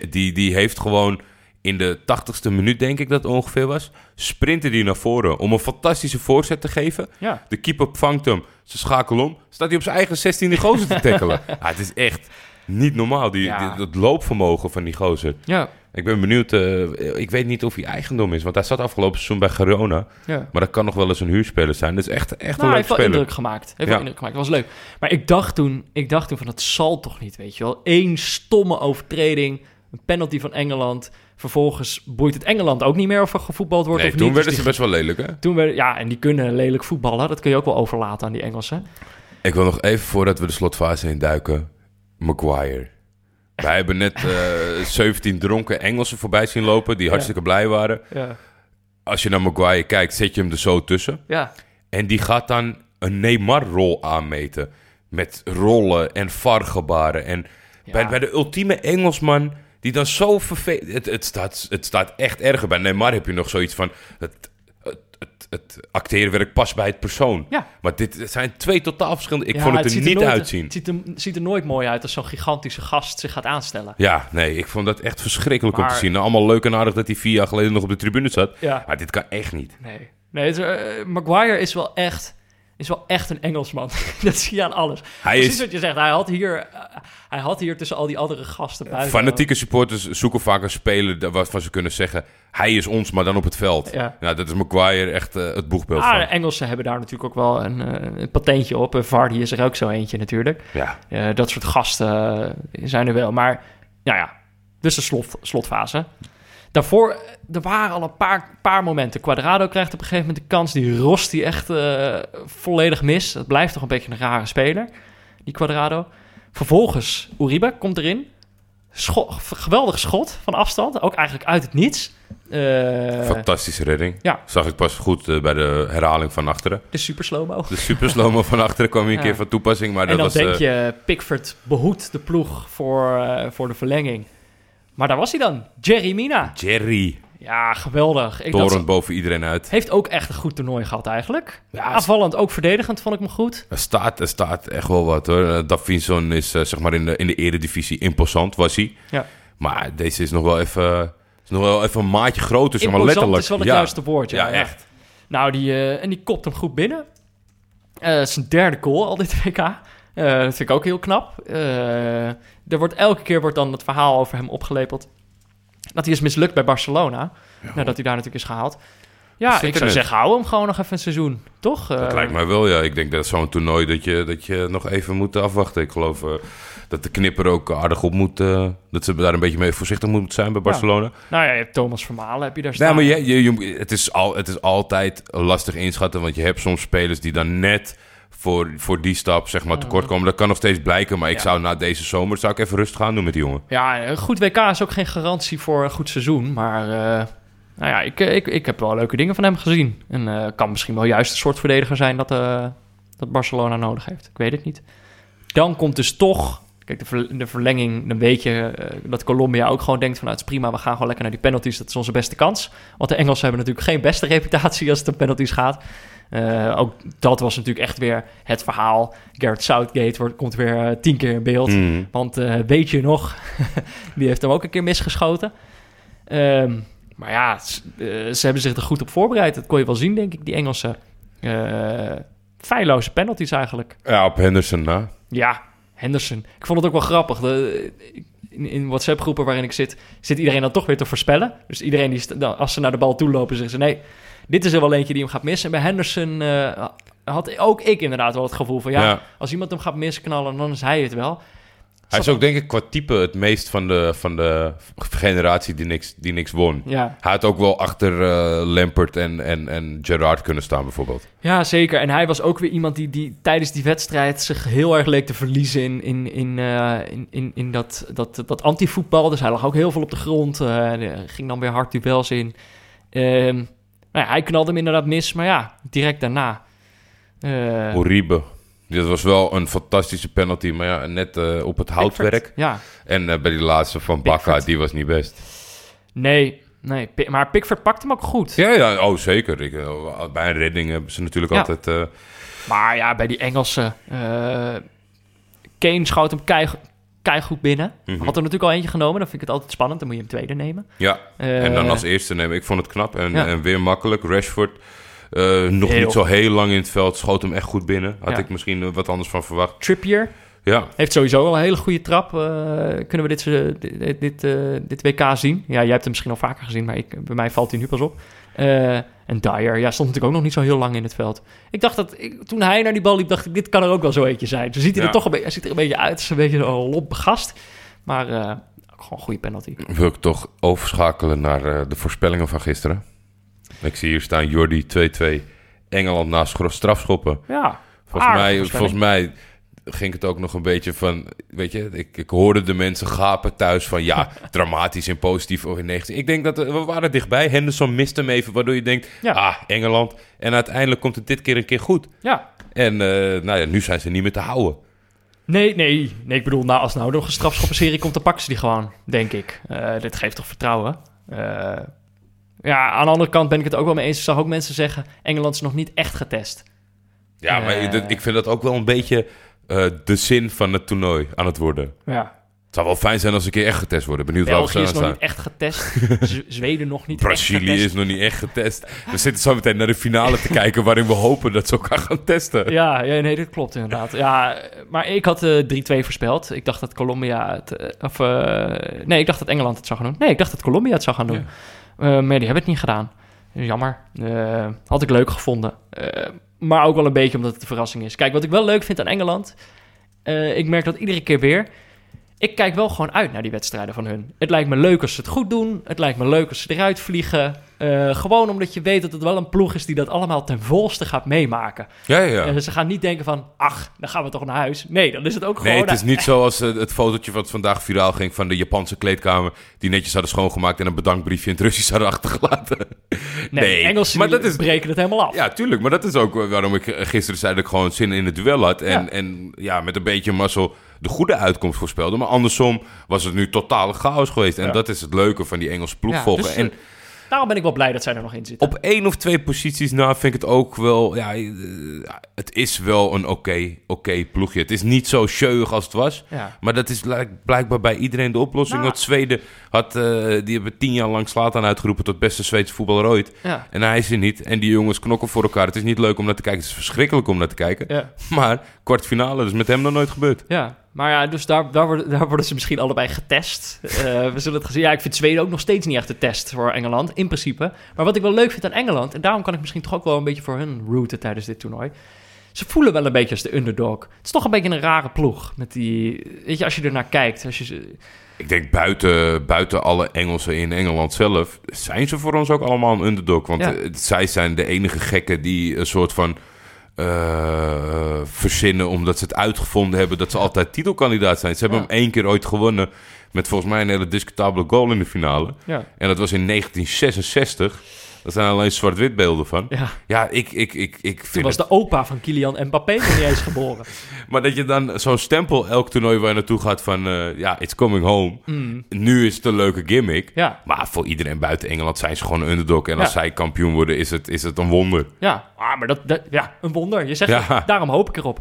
S2: Die, die heeft gewoon in de tachtigste minuut, denk ik dat ongeveer was, sprinten die naar voren om een fantastische voorzet te geven.
S1: Ja.
S2: De keeper vangt hem, ze schakelen om, staat hij op zijn eigen 16e gozer te tackelen. ja, (laughs) het is echt niet normaal, die,
S1: Ja.
S2: die- dat loopvermogen van die gozer.
S1: Ja,
S2: Ik ben benieuwd, eh, ik weet niet of hij eigendom is, want hij zat afgelopen seizoen bij Girona.
S1: ja.
S2: Maar dat kan nog wel eens een huurspeler zijn. Dat is echt, echt
S1: Nou,
S2: een
S1: hij
S2: leuk
S1: heeft wel
S2: speler.
S1: indruk gemaakt. Heeft
S2: Ja.
S1: wel indruk gemaakt. Dat was leuk. Maar ik dacht toen, ik dacht toen van, dat zal toch niet, weet je wel. Eén stomme overtreding, een penalty van Engeland. Vervolgens boeit het Engeland ook niet meer of er gevoetbald wordt
S2: Nee,
S1: of
S2: toen
S1: niet.
S2: werden
S1: Dus
S2: ze best wel lelijk, hè?
S1: Toen werden, ja, en die kunnen lelijk voetballen. Dat kun je ook wel overlaten aan die Engelsen.
S2: Ik wil nog even, voordat we de slotfase induiken, Maguire. Wij hebben net eh 17 dronken Engelsen voorbij zien lopen, die hartstikke blij waren.
S1: Ja.
S2: Als je naar Maguire kijkt, zet je hem er zo tussen.
S1: Ja,
S2: En die gaat dan een Neymar-rol aanmeten. Met rollen en vargebaren. En bij, bij de ultieme Engelsman, die dan zo vervelend... Het, het, staat, het staat echt erger. Bij Neymar heb je nog zoiets van... Het, het, het, het acteren werkt pas bij het persoon.
S1: Ja.
S2: Maar dit zijn twee totaal verschillende... Ik
S1: Ja,
S2: vond het er niet
S1: nooit-
S2: uitzien.
S1: Het ziet er, ziet er nooit mooi uit als zo'n gigantische gast zich gaat aanstellen.
S2: Ja, nee, ik vond dat echt verschrikkelijk om te zien. Nou, allemaal leuk en aardig dat hij vier jaar geleden nog op de tribune zat.
S1: Ja.
S2: Maar dit kan echt niet.
S1: Nee, nee is, eh, Maguire is wel echt, is wel echt een Engelsman. (laughs) dat zie je aan alles.
S2: Hij
S1: Precies
S2: is-
S1: wat je zegt. Hij had, hier, eh, hij had hier tussen al die andere gasten buiten...
S2: Fanatieke supporters zoeken vaak een speler waarvan ze kunnen zeggen... hij is ons, maar dan op het veld.
S1: Ja.
S2: Nou, dat is Maguire echt eh, het boegbeeld
S1: Ah, de
S2: van.
S1: Engelsen hebben daar natuurlijk ook wel een, eh, een patentje op. En Vardy is er ook zo eentje natuurlijk.
S2: Ja.
S1: Dat soort gasten zijn er wel. Maar, nou ja, dus de slot, slotfase. Daarvoor, er waren al een paar, paar momenten. Quadrado krijgt op een gegeven moment de kans. Die rost die echt eh, volledig mis. Het blijft toch een beetje een rare speler, die Quadrado. Vervolgens, Uribe komt erin. Scho- geweldig schot van afstand. Ook eigenlijk uit het niets. Eh,
S2: Fantastische redding.
S1: ja.
S2: Zag ik pas goed eh, bij de herhaling van achteren.
S1: de super slow-mo.
S2: De super van achteren kwam hier een keer van toepassing. Maar
S1: En
S2: dat
S1: dan
S2: was...
S1: denk je, Pickford behoedt de ploeg voor, voor de verlenging. Maar daar was hij dan, Jerry Mina.
S2: Jerry.
S1: Ja, geweldig. Ik
S2: Torend
S1: dacht,
S2: boven iedereen uit.
S1: heeft ook echt een goed toernooi gehad eigenlijk.
S2: Ja,
S1: Aanvallend, ook verdedigend vond ik me goed.
S2: Er staat, er staat echt wel wat hoor. Eh, Davinson is eh, zeg maar in de, in de eredivisie imposant, was hij.
S1: Ja.
S2: Maar deze is nog wel even, is nog wel even een maatje groter, zeg maar
S1: Imposant
S2: letterlijk.
S1: is wel het
S2: ja.
S1: juiste woord. Ja,
S2: Ja, echt.
S1: Nou, die, eh, en die kopt hem goed binnen. Zijn derde goal al dit (laughs) WK. Eh, dat vind ik ook heel knap. Eh, er wordt elke keer wordt dan het verhaal over hem opgelepeld. Dat hij is mislukt bij Barcelona. Nadat hij daar natuurlijk is gehaald. Ja, ik zou zeggen, hou hem gewoon nog even een seizoen. Toch?
S2: Dat
S1: Eh,
S2: lijkt mij wel, ja. Ik denk dat zo'n toernooi dat je, dat je nog even moet afwachten. Ik geloof dat de knipper ook aardig op moet... dat ze daar een beetje mee voorzichtig moet zijn bij Barcelona.
S1: Nou ja, je hebt Thomas Vermalen, heb je daar staan.
S2: Nee, maar je, je, je- het, is al, het is altijd lastig inschatten, want je hebt soms spelers die dan net voor, voor die stap zeg maar tekort komen. Dat kan nog steeds blijken, maar ik
S1: Ja.
S2: zou na deze zomer zou ik even rustig gaan doen met die jongen.
S1: Ja, een goed WK is ook geen garantie voor een goed seizoen. Maar eh, nou ja, ik, ik, ik heb wel leuke dingen van hem gezien. En eh, kan misschien wel juist een soort verdediger zijn dat, eh, dat Barcelona nodig heeft. Ik weet het niet. Dan komt dus toch... Kijk, de, ver- de verlenging, dan weet je eh, dat Colombia ook gewoon denkt van... Nou, het is prima, we gaan gewoon lekker naar die penalties. Dat is onze beste kans. Want de Engelsen hebben natuurlijk geen beste reputatie als het om penalties gaat. Eh, ook dat was natuurlijk echt weer het verhaal. Garrett Southgate wordt, komt weer eh, tien keer in beeld.
S2: Mhm.
S1: Want eh, weet je nog, (laughs) die heeft hem ook een keer misgeschoten. Ehm, maar ja, ze hebben zich er goed op voorbereid. Dat kon je wel zien, denk ik, die Engelsen. Eh feilloze penalties eigenlijk.
S2: Ja, op Henderson na.
S1: Ja, Henderson. Ik vond het ook wel grappig. De, in, in WhatsApp-groepen waarin ik zit, zit iedereen dan toch weer te voorspellen. Dus iedereen die, als ze naar de bal toe lopen, zeggen ze... nee, dit is er wel eentje die hem gaat missen. En bij Henderson eh, had ook ik inderdaad wel het gevoel van... ja,
S2: Ja.
S1: als iemand hem gaat misknallen, dan is hij het wel.
S2: Hij is ook denk ik qua type het meest van de, van de generatie die niks, die niks won.
S1: Ja.
S2: Hij had ook wel achter uh, Lampert en, en, en Gerrard kunnen staan bijvoorbeeld.
S1: Ja, zeker. En hij was ook weer iemand die, die tijdens die wedstrijd zich heel erg leek te verliezen in, in, in, uh, in, in, in, dat, dat, dat antivoetbal. Dus hij lag ook heel veel op de grond. Uh, ging dan weer hard duels in. Ehm, nou ja, hij knalde hem inderdaad mis, maar ja, direct daarna.
S2: Uribe. Dit was wel een fantastische penalty, maar ja, net uh, op het houtwerk.
S1: Ja.
S2: En uh, bij die laatste van Bakka, die was niet best.
S1: Nee, nee, maar Pickford pakt hem ook goed.
S2: Ja, ja oh zeker. Ik, uh, bij een redding hebben ze natuurlijk
S1: ja.
S2: altijd...
S1: Maar ja, bij die Engelsen... Kane schoot hem kei, keigoed binnen. Mm -hmm. Had er natuurlijk al eentje genomen, dan vind ik het altijd spannend. Dan moet je hem tweede nemen.
S2: Ja, en dan als eerste nemen. Ik vond het knap en, ja. en weer makkelijk. Rashford... Uh, nog heel. niet zo heel lang in het veld. Schoot hem echt goed binnen. Had ja. ik misschien wat anders van verwacht.
S1: Trippier.
S2: Ja.
S1: Heeft sowieso wel een hele goede trap. Uh, kunnen we dit, dit, dit, dit, WK zien? Ja, jij hebt hem misschien al vaker gezien, maar ik, bij mij valt hij nu pas op. en Dyer, ja, stond natuurlijk ook nog niet zo heel lang in het veld. Ik dacht dat, ik, toen hij naar die bal liep, dacht ik, dit kan er ook wel zo eentje zijn. Zo ziet hij
S2: ja.
S1: er toch een beetje, hij ziet er een beetje uit. Is een beetje een lompe gast. Maar gewoon een goede penalty.
S2: Wil ik toch overschakelen naar de voorspellingen van gisteren? Ik zie hier staan Jordi 2-2. Engeland naast strafschoppen.
S1: Ja.
S2: Volgens mij, volgens mij ging het ook nog een beetje van... Weet je, ik, ik hoorde de mensen gapen thuis van... Ja, (laughs) dramatisch in positief of in negatief. Ik denk dat we waren dichtbij. Henderson miste hem even, waardoor je denkt...
S1: Ja.
S2: Ah, Engeland. En uiteindelijk komt het dit keer een keer goed.
S1: Ja.
S2: En uh, nou ja, nu zijn ze niet meer te houden.
S1: Nee, nee. Nee, ik bedoel, nou, als nou nog een strafschoppenserie komt... dan pakken ze die gewoon, denk ik. Uh, dit geeft toch vertrouwen? Uh, ja, aan de andere kant ben ik het ook wel mee eens. Ik zag ook mensen zeggen, Engeland is nog niet echt getest.
S2: Ja, maar ik vind dat ook wel een beetje uh, de zin van het toernooi aan het worden.
S1: Ja.
S2: Het zou wel fijn zijn als een keer echt getest worden. Benieuwd
S1: België
S2: waar
S1: is
S2: we
S1: nog niet echt getest. (laughs) Zweden nog niet
S2: Brazilië is nog niet echt getest. We zitten zo meteen naar de finale te kijken... waarin we hopen dat ze elkaar gaan testen.
S1: Ja, ja nee, dat klopt inderdaad. Ja, maar ik had uh, 3-2 voorspeld. Ik dacht dat Colombia... Het, uh, of, nee, ik dacht dat Engeland het zou gaan doen. Nee, ik dacht dat Colombia het zou gaan doen. Ja. Maar die hebben het niet gedaan. Jammer. Had ik leuk gevonden. Maar ook wel een beetje omdat het een verrassing is. Kijk, wat ik wel leuk vind aan Engeland... ik merk dat iedere keer weer... Ik kijk wel gewoon uit naar die wedstrijden van hun. Het lijkt me leuk als ze het goed doen. Het lijkt me leuk als ze eruit vliegen. Uh, gewoon omdat je weet dat het wel een ploeg is die dat allemaal ten volste gaat meemaken.
S2: Ja, ja.
S1: Uh, ze gaan niet denken van, ach, dan gaan we toch naar huis. Nee, dan is het ook gewoon...
S2: Nee, het is niet (laughs) zoals uh, het fotootje wat vandaag viraal ging van de Japanse kleedkamer... die netjes hadden schoongemaakt en een bedankbriefje in het Russisch hadden achtergelaten.
S1: nee, nee Engelsen maar dat is, breken het helemaal af.
S2: Ja, tuurlijk. Maar dat is ook waarom ik gisteren zei dat ik gewoon zin in het duel had. En ja, en, ja met een beetje mazzel de goede uitkomst voorspelde. Maar andersom was het nu totale chaos geweest. En ja. dat is het leuke van die Engelse ploegvolgen.
S1: dus,
S2: en
S1: daarom ben ik wel blij dat zij er nog in zitten.
S2: Op één of twee posities na vind ik het ook wel... Ja, uh, het is wel een oké okay, okay ploegje. Het is niet zo scheuig als het was.
S1: Ja.
S2: Maar dat is blijkbaar bij iedereen de oplossing. Nou. Want Zweden had... Uh, die hebben tien jaar lang Slatan uitgeroepen... tot beste Zweedse voetballer ooit.
S1: Ja.
S2: En hij is er niet. En die jongens knokken voor elkaar. Het is niet leuk om naar te kijken. Het is verschrikkelijk om naar te kijken.
S1: Ja.
S2: Maar kwartfinale, dus met hem nog nooit gebeurd.
S1: Ja, maar ja, dus daar, daar, worden, daar worden ze misschien allebei getest. Uh, we zullen het gezien. Ja, ik vind Zweden ook nog steeds niet echt de test voor Engeland, in principe. Maar wat ik wel leuk vind aan Engeland, en daarom kan ik misschien toch ook wel een beetje voor hun routen tijdens dit toernooi. Ze voelen wel een beetje als de underdog. Het is toch een beetje een rare ploeg. Met die, weet je, als je er naar kijkt. Als je,
S2: ik denk buiten, buiten alle Engelsen in Engeland zelf, zijn ze voor ons ook allemaal een underdog. Want
S1: ja.
S2: zij zijn de enige gekken die een soort van uh, verzinnen omdat ze het uitgevonden hebben dat ze altijd titelkandidaat zijn. Ze hebben
S1: Ja.
S2: hem één keer ooit gewonnen met volgens mij een hele discutabele goal in de finale.
S1: Ja.
S2: En dat was in 1966. Daar zijn alleen zwart-wit beelden van.
S1: Ja.
S2: Ja, ik, ik, ik, ik
S1: Toen
S2: vind
S1: was
S2: het...
S1: de opa van Kylian Mbappé nog niet eens geboren. (laughs)
S2: Maar dat je dan zo'n stempel elk toernooi waar je naartoe gaat van... eh, ja, it's coming home. Nu is het een leuke gimmick.
S1: Mm. Ja,
S2: Maar voor iedereen buiten Engeland zijn ze gewoon een underdog. En als zij kampioen worden, is het, is het een wonder.
S1: ja. Ah, maar dat, dat, ja, een wonder. Je zegt daarom hoop ik erop.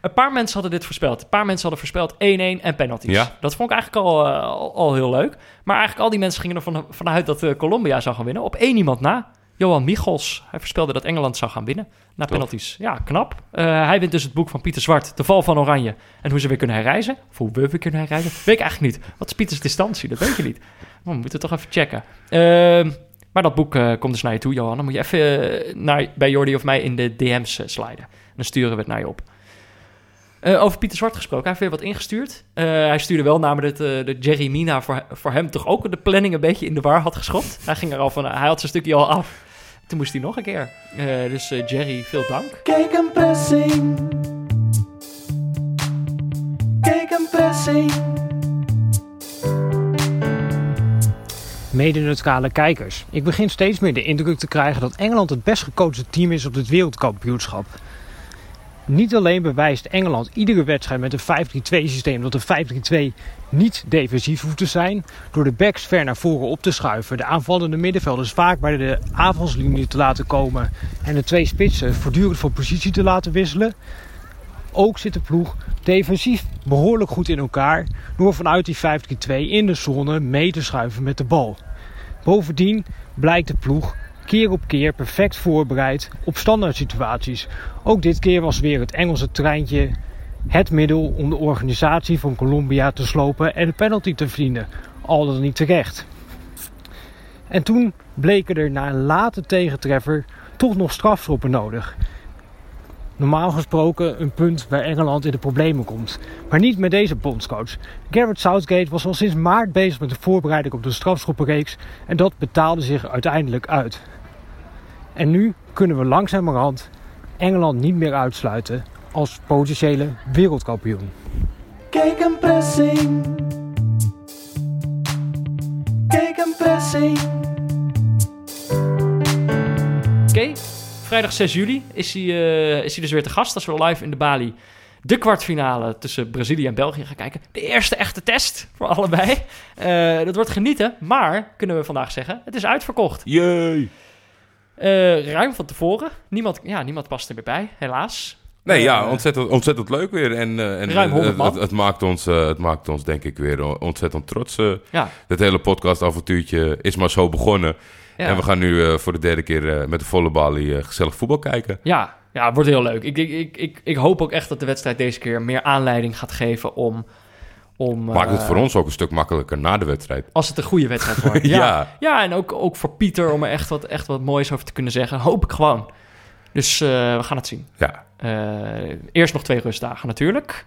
S1: Een paar mensen hadden dit voorspeld. Een paar mensen hadden voorspeld 1-1 en penalties.
S2: Ja.
S1: Dat vond ik eigenlijk al, eh, al, al heel leuk. Maar eigenlijk al die mensen gingen ervan vanuit dat eh, Colombia zou gaan winnen. Op één iemand na. Johan Michels. Hij voorspelde dat Engeland zou gaan winnen. Na penalties. Ja, knap. Eh, hij wint dus het boek van Pieter Zwart. De val van Oranje. En hoe ze weer kunnen herreizen. Of hoe we weer kunnen herreizen. Weet ik eigenlijk niet. Wat is Pieters distantie? Dat weet je niet. (laughs) Oh, we moeten toch even checken. Ehm, maar dat boek komt dus naar je toe, Johan. Dan moet je even naar, bij Jordi of mij in de DM's sliden. Dan sturen we het naar je op. Eh, over Pieter Zwart gesproken, hij heeft weer wat ingestuurd. Eh, hij stuurde wel namelijk dat eh, de Jerry Mina voor, voor hem toch ook de planning een beetje in de war had geschopt. Hij ging er al van, hij had zijn stukje al af. Toen moest hij nog een keer. Eh, dus eh, Jerry, veel dank.
S4: Kijk een pressing. Kijk een pressing.
S5: Mede-neutrale kijkers. Ik begin steeds meer de indruk te krijgen dat Engeland het best gecoachte team is op dit wereldkampioenschap. Niet alleen bewijst Engeland iedere wedstrijd met een 5-3-2 systeem dat een 5-3-2 niet defensief hoeft te zijn, door de backs ver naar voren op te schuiven, de aanvallende middenvelders vaak bij de aanvalslinie te laten komen en de twee spitsen voortdurend van positie te laten wisselen. Ook zit de ploeg defensief behoorlijk goed in elkaar door vanuit die 5-3-2 in de zone mee te schuiven met de bal. Bovendien blijkt de ploeg keer op keer perfect voorbereid op standaard situaties. Ook dit keer was weer het Engelse treintje het middel om de organisatie van Colombia te slopen en een penalty te verdienen. Al dan niet terecht. En toen bleken er na een late tegentreffer toch nog strafschoppen nodig. Normaal gesproken een punt waar Engeland in de problemen komt. Maar niet met deze bondscoach. Garrett Southgate was al sinds maart bezig met de voorbereiding op de strafschoppenreeks en dat betaalde zich uiteindelijk uit. En nu kunnen we langzamerhand Engeland niet meer uitsluiten als potentiële wereldkampioen.
S4: Kijk een pressing. Kijk een pressing.
S1: Oké, vrijdag 6 juli is hij, eh, is hij dus weer te gast als we live in de Bali de kwartfinale tussen Brazilië en België gaan kijken. De eerste echte test voor allebei. Eh, dat wordt genieten, maar kunnen we vandaag zeggen, het is uitverkocht.
S2: Jee.
S1: Eh, ruim van tevoren. Niemand, ja, niemand past er meer bij, helaas.
S2: Nee, ja,
S1: Eh,
S2: ontzettend, ontzettend leuk weer. En, eh, en
S1: Ruim 100
S2: het, het,
S1: man.
S2: het maakt ons, het maakt ons denk ik weer ontzettend trots. eh.
S1: Ja,
S2: Dit hele podcastavontuurtje is maar zo begonnen.
S1: ja.
S2: En we gaan nu voor de derde keer met de volle balie gezellig voetbal kijken.
S1: Ja, ja, het wordt heel leuk. Ik, ik, ik, ik, ik hoop ook echt dat de wedstrijd deze keer meer aanleiding gaat geven om... om
S2: Maakt het
S1: eh,
S2: voor ons ook een stuk makkelijker na de wedstrijd.
S1: Als het een goede wedstrijd wordt. (laughs)
S2: Ja.
S1: ja. ja, en ook, ook voor Pieter om er echt wat, echt wat moois over te kunnen zeggen. Hoop ik gewoon. Dus eh, we gaan het zien.
S2: Ja,
S1: Eh, eerst nog twee rustdagen natuurlijk.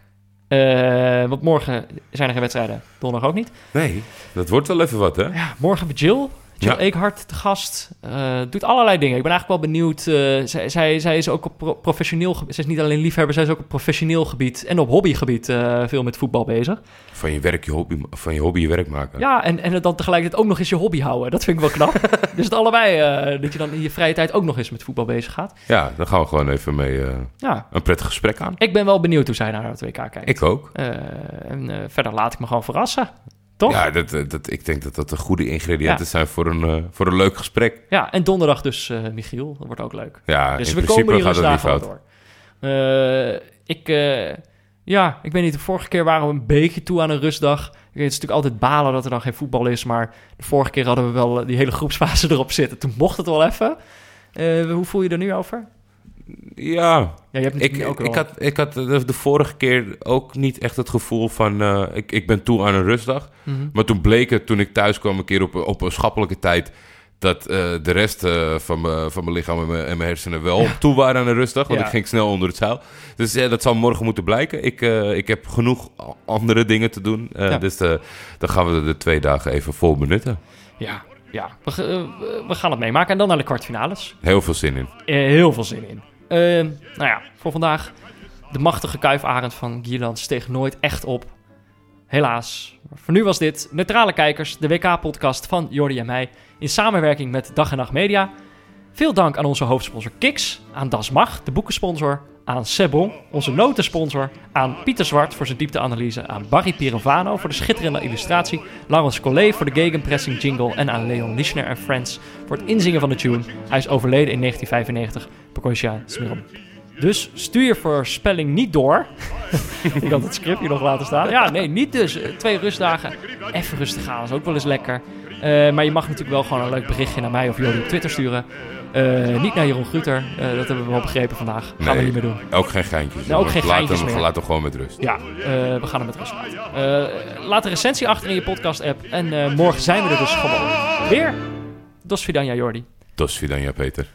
S1: Want morgen zijn er geen wedstrijden. Donderdag ook niet.
S2: nee, dat wordt wel even wat, hè?
S1: Ja, morgen bij Jill. Jill
S2: Ja.
S1: Eekhart te gast. Eh, doet allerlei dingen. Ik ben eigenlijk wel benieuwd. eh, zij, zij, zij is ook op pro- professioneel gebied. Zij is niet alleen liefhebber, zij is ook op professioneel gebied en op hobbygebied eh, veel met voetbal bezig.
S2: Van je werk je hobby, van je hobby je werk maken.
S1: Ja, en, en dan tegelijkertijd ook nog eens je hobby houden. Dat vind ik wel knap. (laughs) dus het allebei, dat je dan in je vrije tijd ook nog eens met voetbal bezig gaat.
S2: Ja, daar gaan we gewoon even mee
S1: Ja,
S2: een prettig gesprek aan.
S1: ik ben wel benieuwd hoe zij naar het WK kijkt.
S2: Ik ook.
S1: En verder laat ik me gewoon verrassen. Toch? Ja,
S2: Ja, dat, eh, dat, ik denk dat dat de goede ingrediënten
S1: Ja.
S2: zijn voor een, eh, voor een leuk gesprek.
S1: en donderdag dus eh, Michiel. Dat wordt ook leuk.
S2: Ja,
S1: dus
S2: in
S1: we komen hier
S2: gaat
S1: dus
S2: het niet fout.
S1: door. Eh, ik, eh, ja, ik weet niet, de vorige keer waren we een beetje toe aan een rustdag. Het is natuurlijk altijd balen dat er dan geen voetbal is, maar de vorige keer hadden we wel eh, die hele groepsfase (laughs) erop zitten. Toen mocht het wel even. Eh, hoe voel je er nu over?
S2: Ja,
S1: Ja, je hebt
S2: ik,
S1: ook
S2: ik had, ik had de, de vorige keer ook niet echt het gevoel van... eh, ik, ik ben toe aan een rustdag.
S1: Mhm.
S2: Maar toen bleek het, toen ik thuis kwam een keer op, op een schappelijke tijd... dat eh, de rest eh, van mijn van mijn lichaam en mijn, en mijn hersenen wel toe waren aan een rustdag. Want
S1: Ja.
S2: ik ging snel onder het zeil. Dus ja, dat zal morgen moeten blijken. Ik, ik heb genoeg andere dingen te doen. Dus dan gaan we de twee dagen even vol benutten.
S1: Ja, ja. We, we gaan het meemaken. En dan naar de kwartfinales.
S2: Heel veel zin in.
S1: Heel veel zin in. Eh, nou ja, voor vandaag. De machtige kuifarend van Gierland steeg nooit echt op. Helaas. Voor nu was dit Neutrale Kijkers, de WK-podcast van Jordi en mij. In samenwerking met Dag en Nacht Media. Veel dank aan onze hoofdsponsor Kiks. Aan Das Mag, de boekensponsor. Aan Sebon, onze notensponsor. Aan Pieter Zwart voor zijn diepteanalyse. Aan Barry Pirovano voor de schitterende illustratie. Laurens Collet voor de gegenpressing jingle. En aan Leon Lischner en Friends voor het inzingen van de tune. Hij is overleden in 1995. Pokosja Smirom. Dus stuur je voorspelling niet door. (laughs) Ik had het script hier nog laten staan. Ja, nee, niet dus. Eh, Twee rustdagen. Even rustig gaan, is ook wel eens lekker. Eh, maar je mag natuurlijk wel gewoon een leuk berichtje naar mij of jullie op Twitter sturen. Eh, niet naar Jeroen Gruter. Eh, dat hebben we wel begrepen vandaag. Gaan we niet meer doen.
S2: Ook geen geintjes.
S1: Nou, ook geen
S2: Laat
S1: geintjes
S2: hem,
S1: meer.
S2: Laat hem gewoon met rust.
S1: Ja, eh, we gaan hem met rust laten. Laat een recensie achter in je podcast-app. En morgen zijn we er dus gewoon weer. Dos Vidania Jordi.
S2: Dos Vidania, Peter.